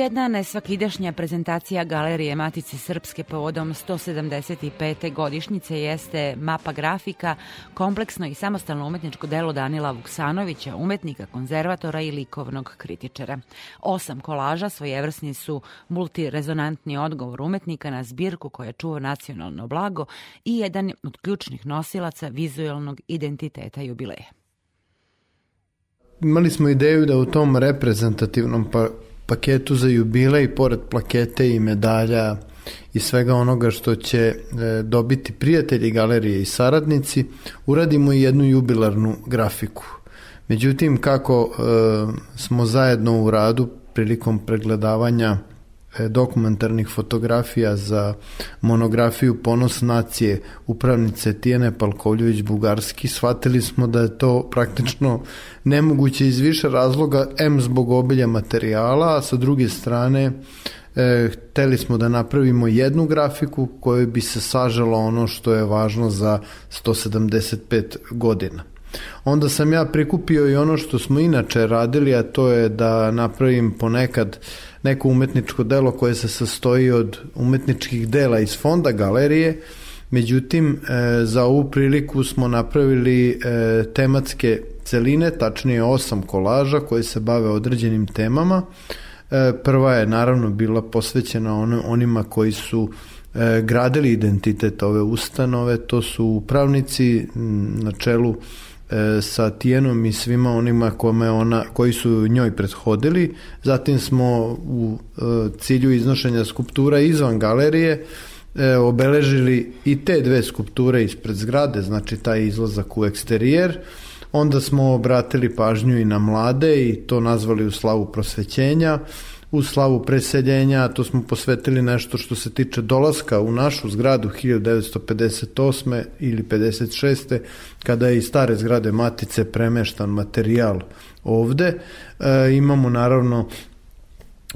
Jedna nesvakidašnja prezentacija Galerije Matice Srpske povodom 175. godišnjice jeste mapa grafika, kompleksno i samostalno umetničko delo Danila Vuksanovića, umetnika, konzervatora i likovnog kritičara. Osam kolaža svojevrsni su multirezonantni odgovor umetnika na zbirku koja čuva nacionalno blago i jedan od ključnih nosilaca vizualnog identiteta jubileja. Imali smo ideju da u tom reprezentativnom pa paketu za jubilej, pored plakete i medalja i svega onoga što će e, dobiti prijatelji galerije i saradnici, uradimo i jednu jubilarnu grafiku. Međutim, kako e, smo zajedno u radu prilikom pregledavanja dokumentarnih fotografija za monografiju Ponos nacije upravnice Tijene Palkovljević-Bugarski, shvatili smo da je to praktično nemoguće iz više razloga, M zbog obilja materijala, a sa druge strane e, hteli smo da napravimo jednu grafiku kojoj bi se sažalo ono što je važno za 175 godina. Onda sam ja prikupio i ono što smo inače radili, a to je da napravim ponekad neko umetničko delo koje se sastoji od umetničkih dela iz fonda galerije, međutim e, za ovu priliku smo napravili e, tematske celine, tačnije osam kolaža koje se bave određenim temama. E, prva je naravno bila posvećena on, onima koji su gradili identitet ove ustanove, to su upravnici na čelu sa Tijenom i svima onima kome ona, koji su njoj prethodili. Zatim smo u e, cilju iznošenja skulptura izvan galerije e, obeležili i te dve skulpture ispred zgrade, znači taj izlazak u eksterijer. Onda smo obratili pažnju i na mlade i to nazvali u slavu prosvećenja. U slavu preseljenja to smo posvetili nešto što se tiče dolaska u našu zgradu 1958. ili 56. kada je iz stare zgrade Matice premeštan materijal ovde. E, imamo naravno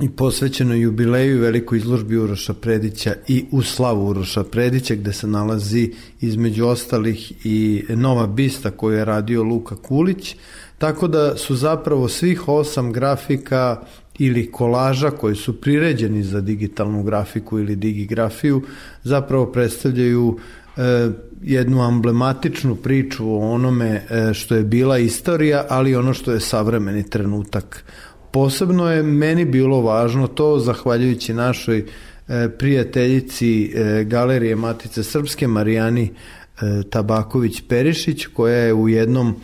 i posvećeno jubileju i velikoj izložbi Uroša Predića i u slavu Uroša Predića gde se nalazi između ostalih i nova bista koju je radio Luka Kulić, tako da su zapravo svih osam grafika ili kolaža koji su priređeni za digitalnu grafiku ili digigrafiju zapravo predstavljaju e, jednu emblematičnu priču o onome e, što je bila istorija, ali ono što je savremeni trenutak. Posebno je meni bilo važno to, zahvaljujući našoj e, prijateljici e, Galerije Matice Srpske, Marijani e, Tabaković-Perišić, koja je u jednom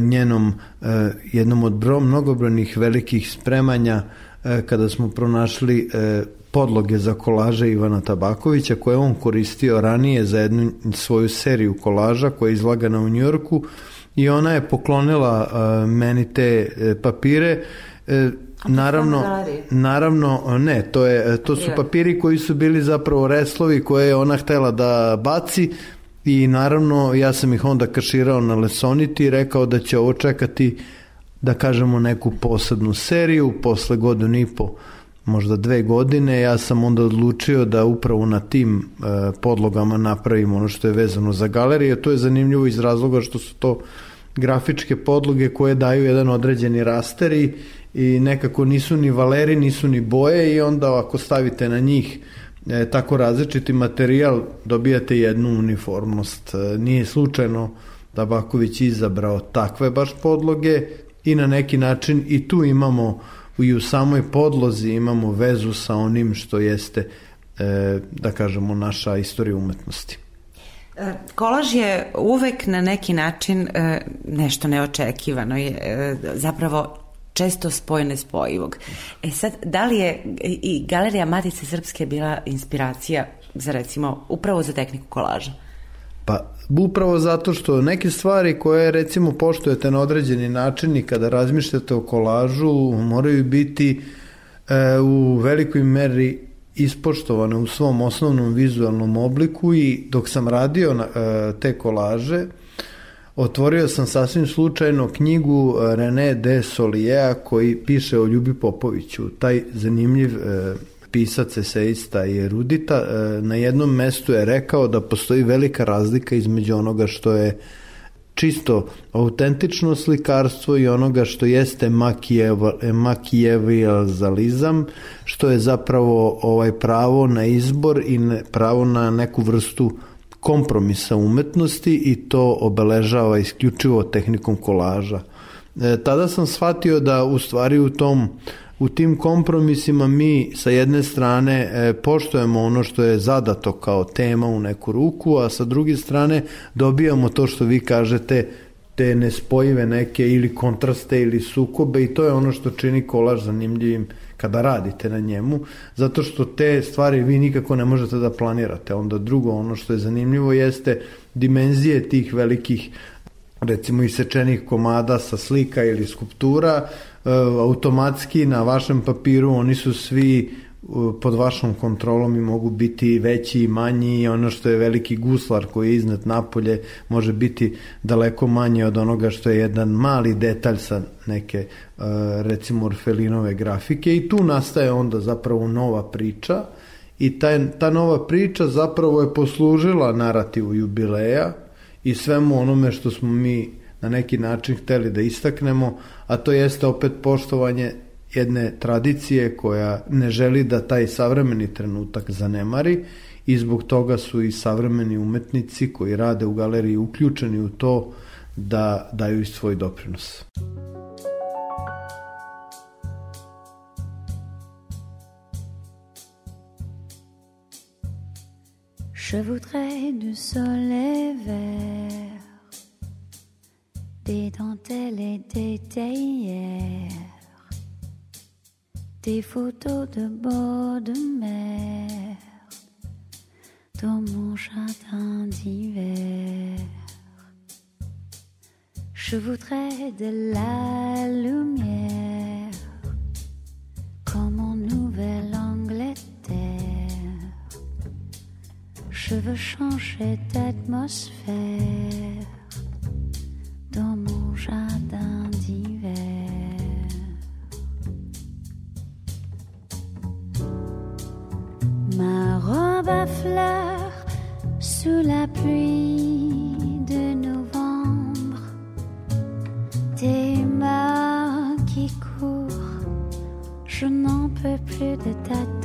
njenom, e, jednom od bro, mnogobrojnih velikih spremanja, e, kada smo pronašli e, podloge za kolaže Ivana Tabakovića, koje on koristio ranije za jednu svoju seriju kolaža koja je izlagana u Njorku i ona je poklonila e, meni te e, papire. E, naravno, naravno ne, to, je, to su papiri koji su bili zapravo reslovi koje je ona htela da baci i naravno ja sam ih onda kaširao na Lesoniti i rekao da će ovo čekati da kažemo neku posebnu seriju. Posle godinu i po možda dve godine ja sam onda odlučio da upravo na tim e, podlogama napravim ono što je vezano za galerije. To je zanimljivo iz razloga što su to grafičke podloge koje daju jedan određeni raster i i nekako nisu ni valeri, nisu ni boje i onda ako stavite na njih e, tako različiti materijal dobijate jednu uniformnost. E, nije slučajno da Baković izabrao takve baš podloge i na neki način i tu imamo i u samoj podlozi imamo vezu sa onim što jeste e, da kažemo naša istorija umetnosti. E, Kolaž je uvek na neki način e, nešto neočekivano. Je, e, zapravo često spojene spojivog. E sad, da li je i Galerija Matice Srpske bila inspiracija za recimo upravo za tehniku kolaža? Pa upravo zato što neke stvari koje recimo poštujete na određeni način i kada razmišljate o kolažu moraju biti e, u velikoj meri ispoštovane u svom osnovnom vizualnom obliku i dok sam radio na, e, te kolaže otvorio sam sasvim slučajno knjigu e, René de Soliea koji piše o Ljubi Popoviću. Taj zanimljiv e, pisac, eseista i erudita e, na jednom mestu je rekao da postoji velika razlika između onoga što je čisto autentično slikarstvo i onoga što jeste makijevijalizam, što je zapravo ovaj pravo na izbor i ne- pravo na neku vrstu kompromisa umetnosti i to obeležava isključivo tehnikom kolaža. E, tada sam shvatio da u stvari u tom u tim kompromisima mi sa jedne strane e, poštujemo ono što je zadato kao tema u neku ruku, a sa druge strane dobijamo to što vi kažete te nespojive neke ili kontraste ili sukobe i to je ono što čini kolaž zanimljivim kada radite na njemu, zato što te stvari vi nikako ne možete da planirate. Onda drugo, ono što je zanimljivo jeste dimenzije tih velikih recimo isečenih komada sa slika ili skulptura, e, automatski na vašem papiru oni su svi pod vašom kontrolom i mogu biti veći i manji i ono što je veliki guslar koji je iznet napolje može biti daleko manje od onoga što je jedan mali detalj sa neke e, recimo Orfelinove grafike. I tu nastaje onda zapravo nova priča i taj, ta nova priča zapravo je poslužila narativu jubileja i svemu onome što smo mi na neki način hteli da istaknemo, a to jeste opet poštovanje jedne tradicije koja ne želi da taj savremeni trenutak zanemari i zbog toga su i savremeni umetnici koji rade u galeriji uključeni u to da daju i svoj doprinos. Je voudrais du soleil vert, des dentelles et des théières, des photos de bord de mer dans mon jardin d'hiver. Je voudrais de la lumière comme en Nouvelle-Angleterre. Je veux changer d'atmosphère dans mon jardin À fleurs sous la pluie de novembre, tes mains qui courent, je n'en peux plus de t'attendre.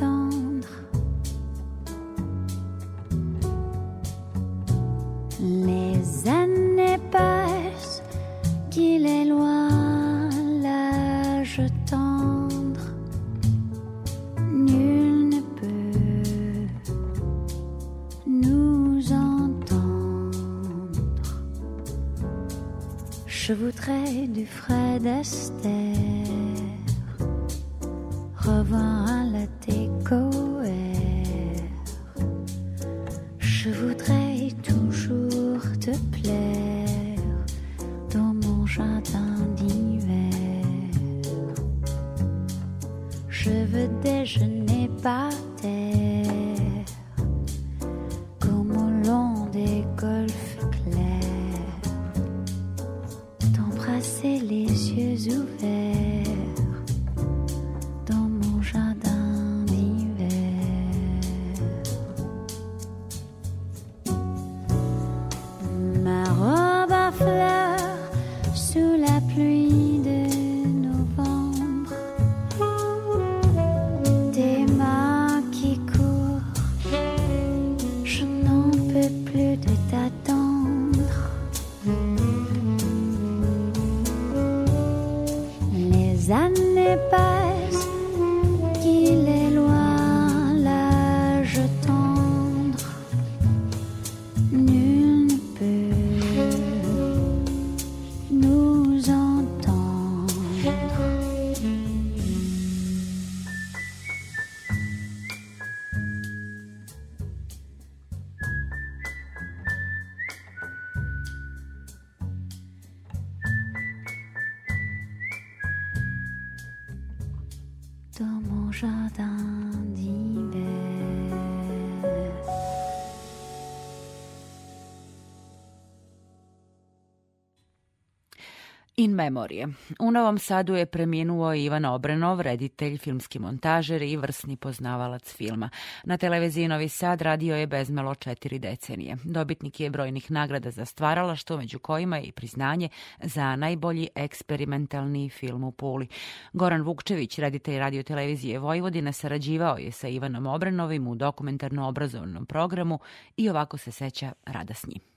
Memorije. U Novom Sadu je preminuo Ivan Obrenov, reditelj, filmski montažer i vrsni poznavalac filma. Na televiziji Novi Sad radio je bezmelo četiri decenije. Dobitnik je brojnih nagrada za stvaralaštvo, među kojima je i priznanje za najbolji eksperimentalni film u Puli. Goran Vukčević, reditelj radio televizije Vojvodina, sarađivao je sa Ivanom Obrenovim u dokumentarno-obrazovnom programu i ovako se seća rada s njim.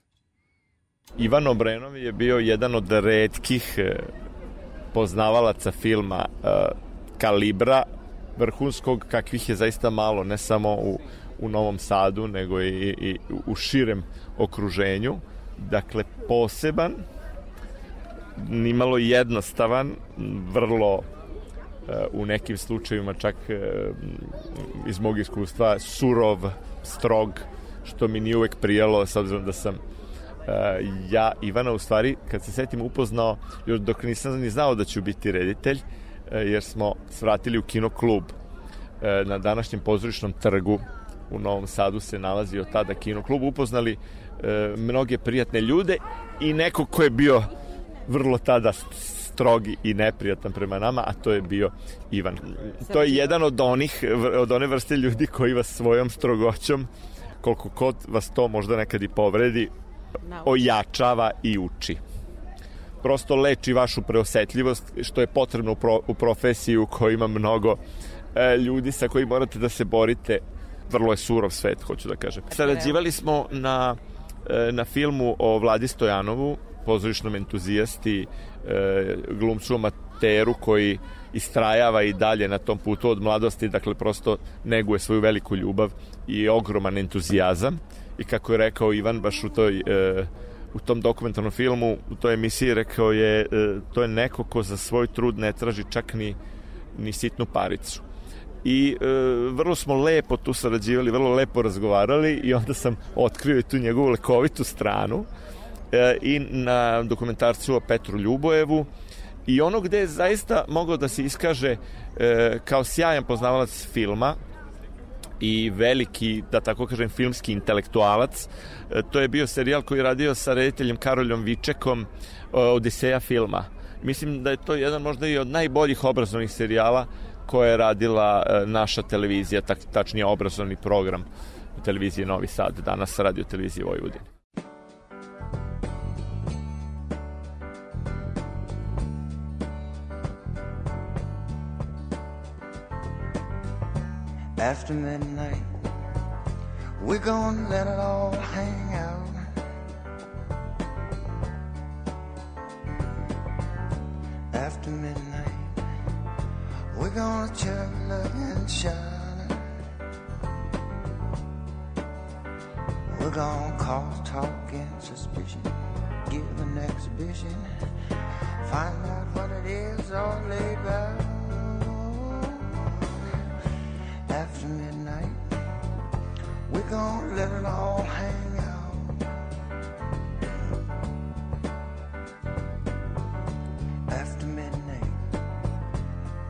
Ivan Obrenov je bio jedan od redkih e, poznavalaca filma e, kalibra vrhunskog kakvih je zaista malo ne samo u, u Novom Sadu nego i, i u širem okruženju. Dakle poseban nimalo jednostavan vrlo e, u nekim slučajevima čak iz mog iskustva surov, strog što mi nije uvek prijalo s obzirom da sam ja Ivana u stvari, kad se setim, upoznao još dok nisam ni znao da ću biti reditelj, eh, jer smo svratili u kino klub eh, na današnjem pozorišnom trgu. U Novom Sadu se nalazio tada kino klub, upoznali mnoge prijatne ljude i neko ko je bio vrlo tada strogi i neprijatan prema nama, a to je bio Ivan. To je jedan od onih, od one vrste ljudi koji vas svojom strogoćom, koliko kod vas to možda nekad i povredi, ojačava i uči. Prosto leči vašu preosetljivost, što je potrebno u, pro, u profesiji u kojoj ima mnogo e, ljudi sa koji morate da se borite. Vrlo je surov svet, hoću da kažem. Sarađivali smo na, e, na filmu o Vladi Stojanovu, pozorišnom entuzijasti, e, glumcu amateru koji istrajava i dalje na tom putu od mladosti, dakle prosto neguje svoju veliku ljubav i ogroman entuzijazam i kako je rekao Ivan baš u toj e, u tom dokumentarnom filmu, u toj emisiji rekao je, e, to je neko ko za svoj trud ne traži čak ni, ni sitnu paricu. I e, vrlo smo lepo tu sarađivali, vrlo lepo razgovarali i onda sam otkrio i tu njegovu lekovitu stranu e, i na dokumentarcu o Petru Ljubojevu i ono gde je zaista mogao da se iskaže e, kao sjajan poznavalac filma, i veliki, da tako kažem, filmski intelektualac. E, to je bio serijal koji je radio sa rediteljem Karoljom Vičekom Odiseja filma. Mislim da je to jedan možda i od najboljih obrazovnih serijala koje je radila e, naša televizija, tačnije obrazovni program televizije Novi Sad, danas radio televizije Vojvodine. After midnight. We're gonna let it all hang out. After midnight, we're gonna look, and shine. We're gonna cause talk and suspicion, give an exhibition, find out what it is all laid Gonna let it all hang out. After midnight,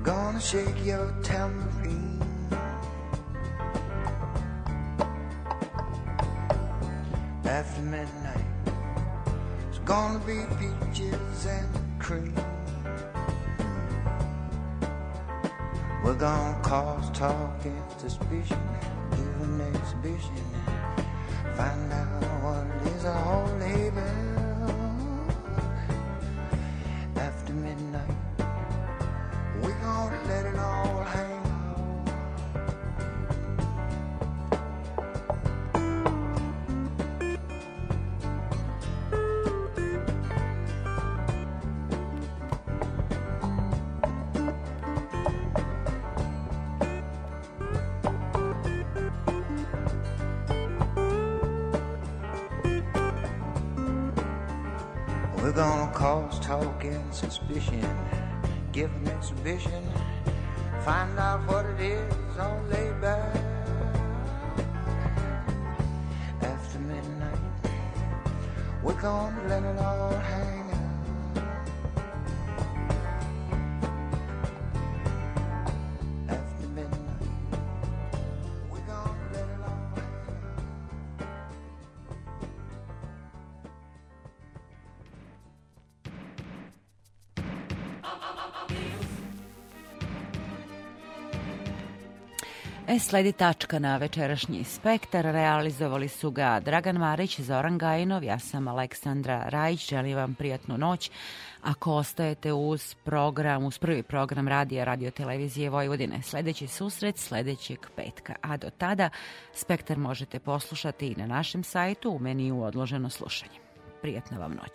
gonna shake your tambourine. After midnight, it's gonna be peaches and cream. We're gonna cause talk and suspicion, suspicion. Find out what is a whole neighbor. Suspicion, suspicion, an exhibition. Find out what it is. Sledi tačka na večerašnji spektar. Realizovali su ga Dragan Marić, Zoran Gajinov, ja sam Aleksandra Rajić. Želim vam prijatnu noć. Ako ostajete uz program, uz prvi program radija, radio televizije Vojvodine, sledeći susret sledećeg petka. A do tada spektar možete poslušati i na našem sajtu u meniju odloženo slušanje. Prijatna vam noć.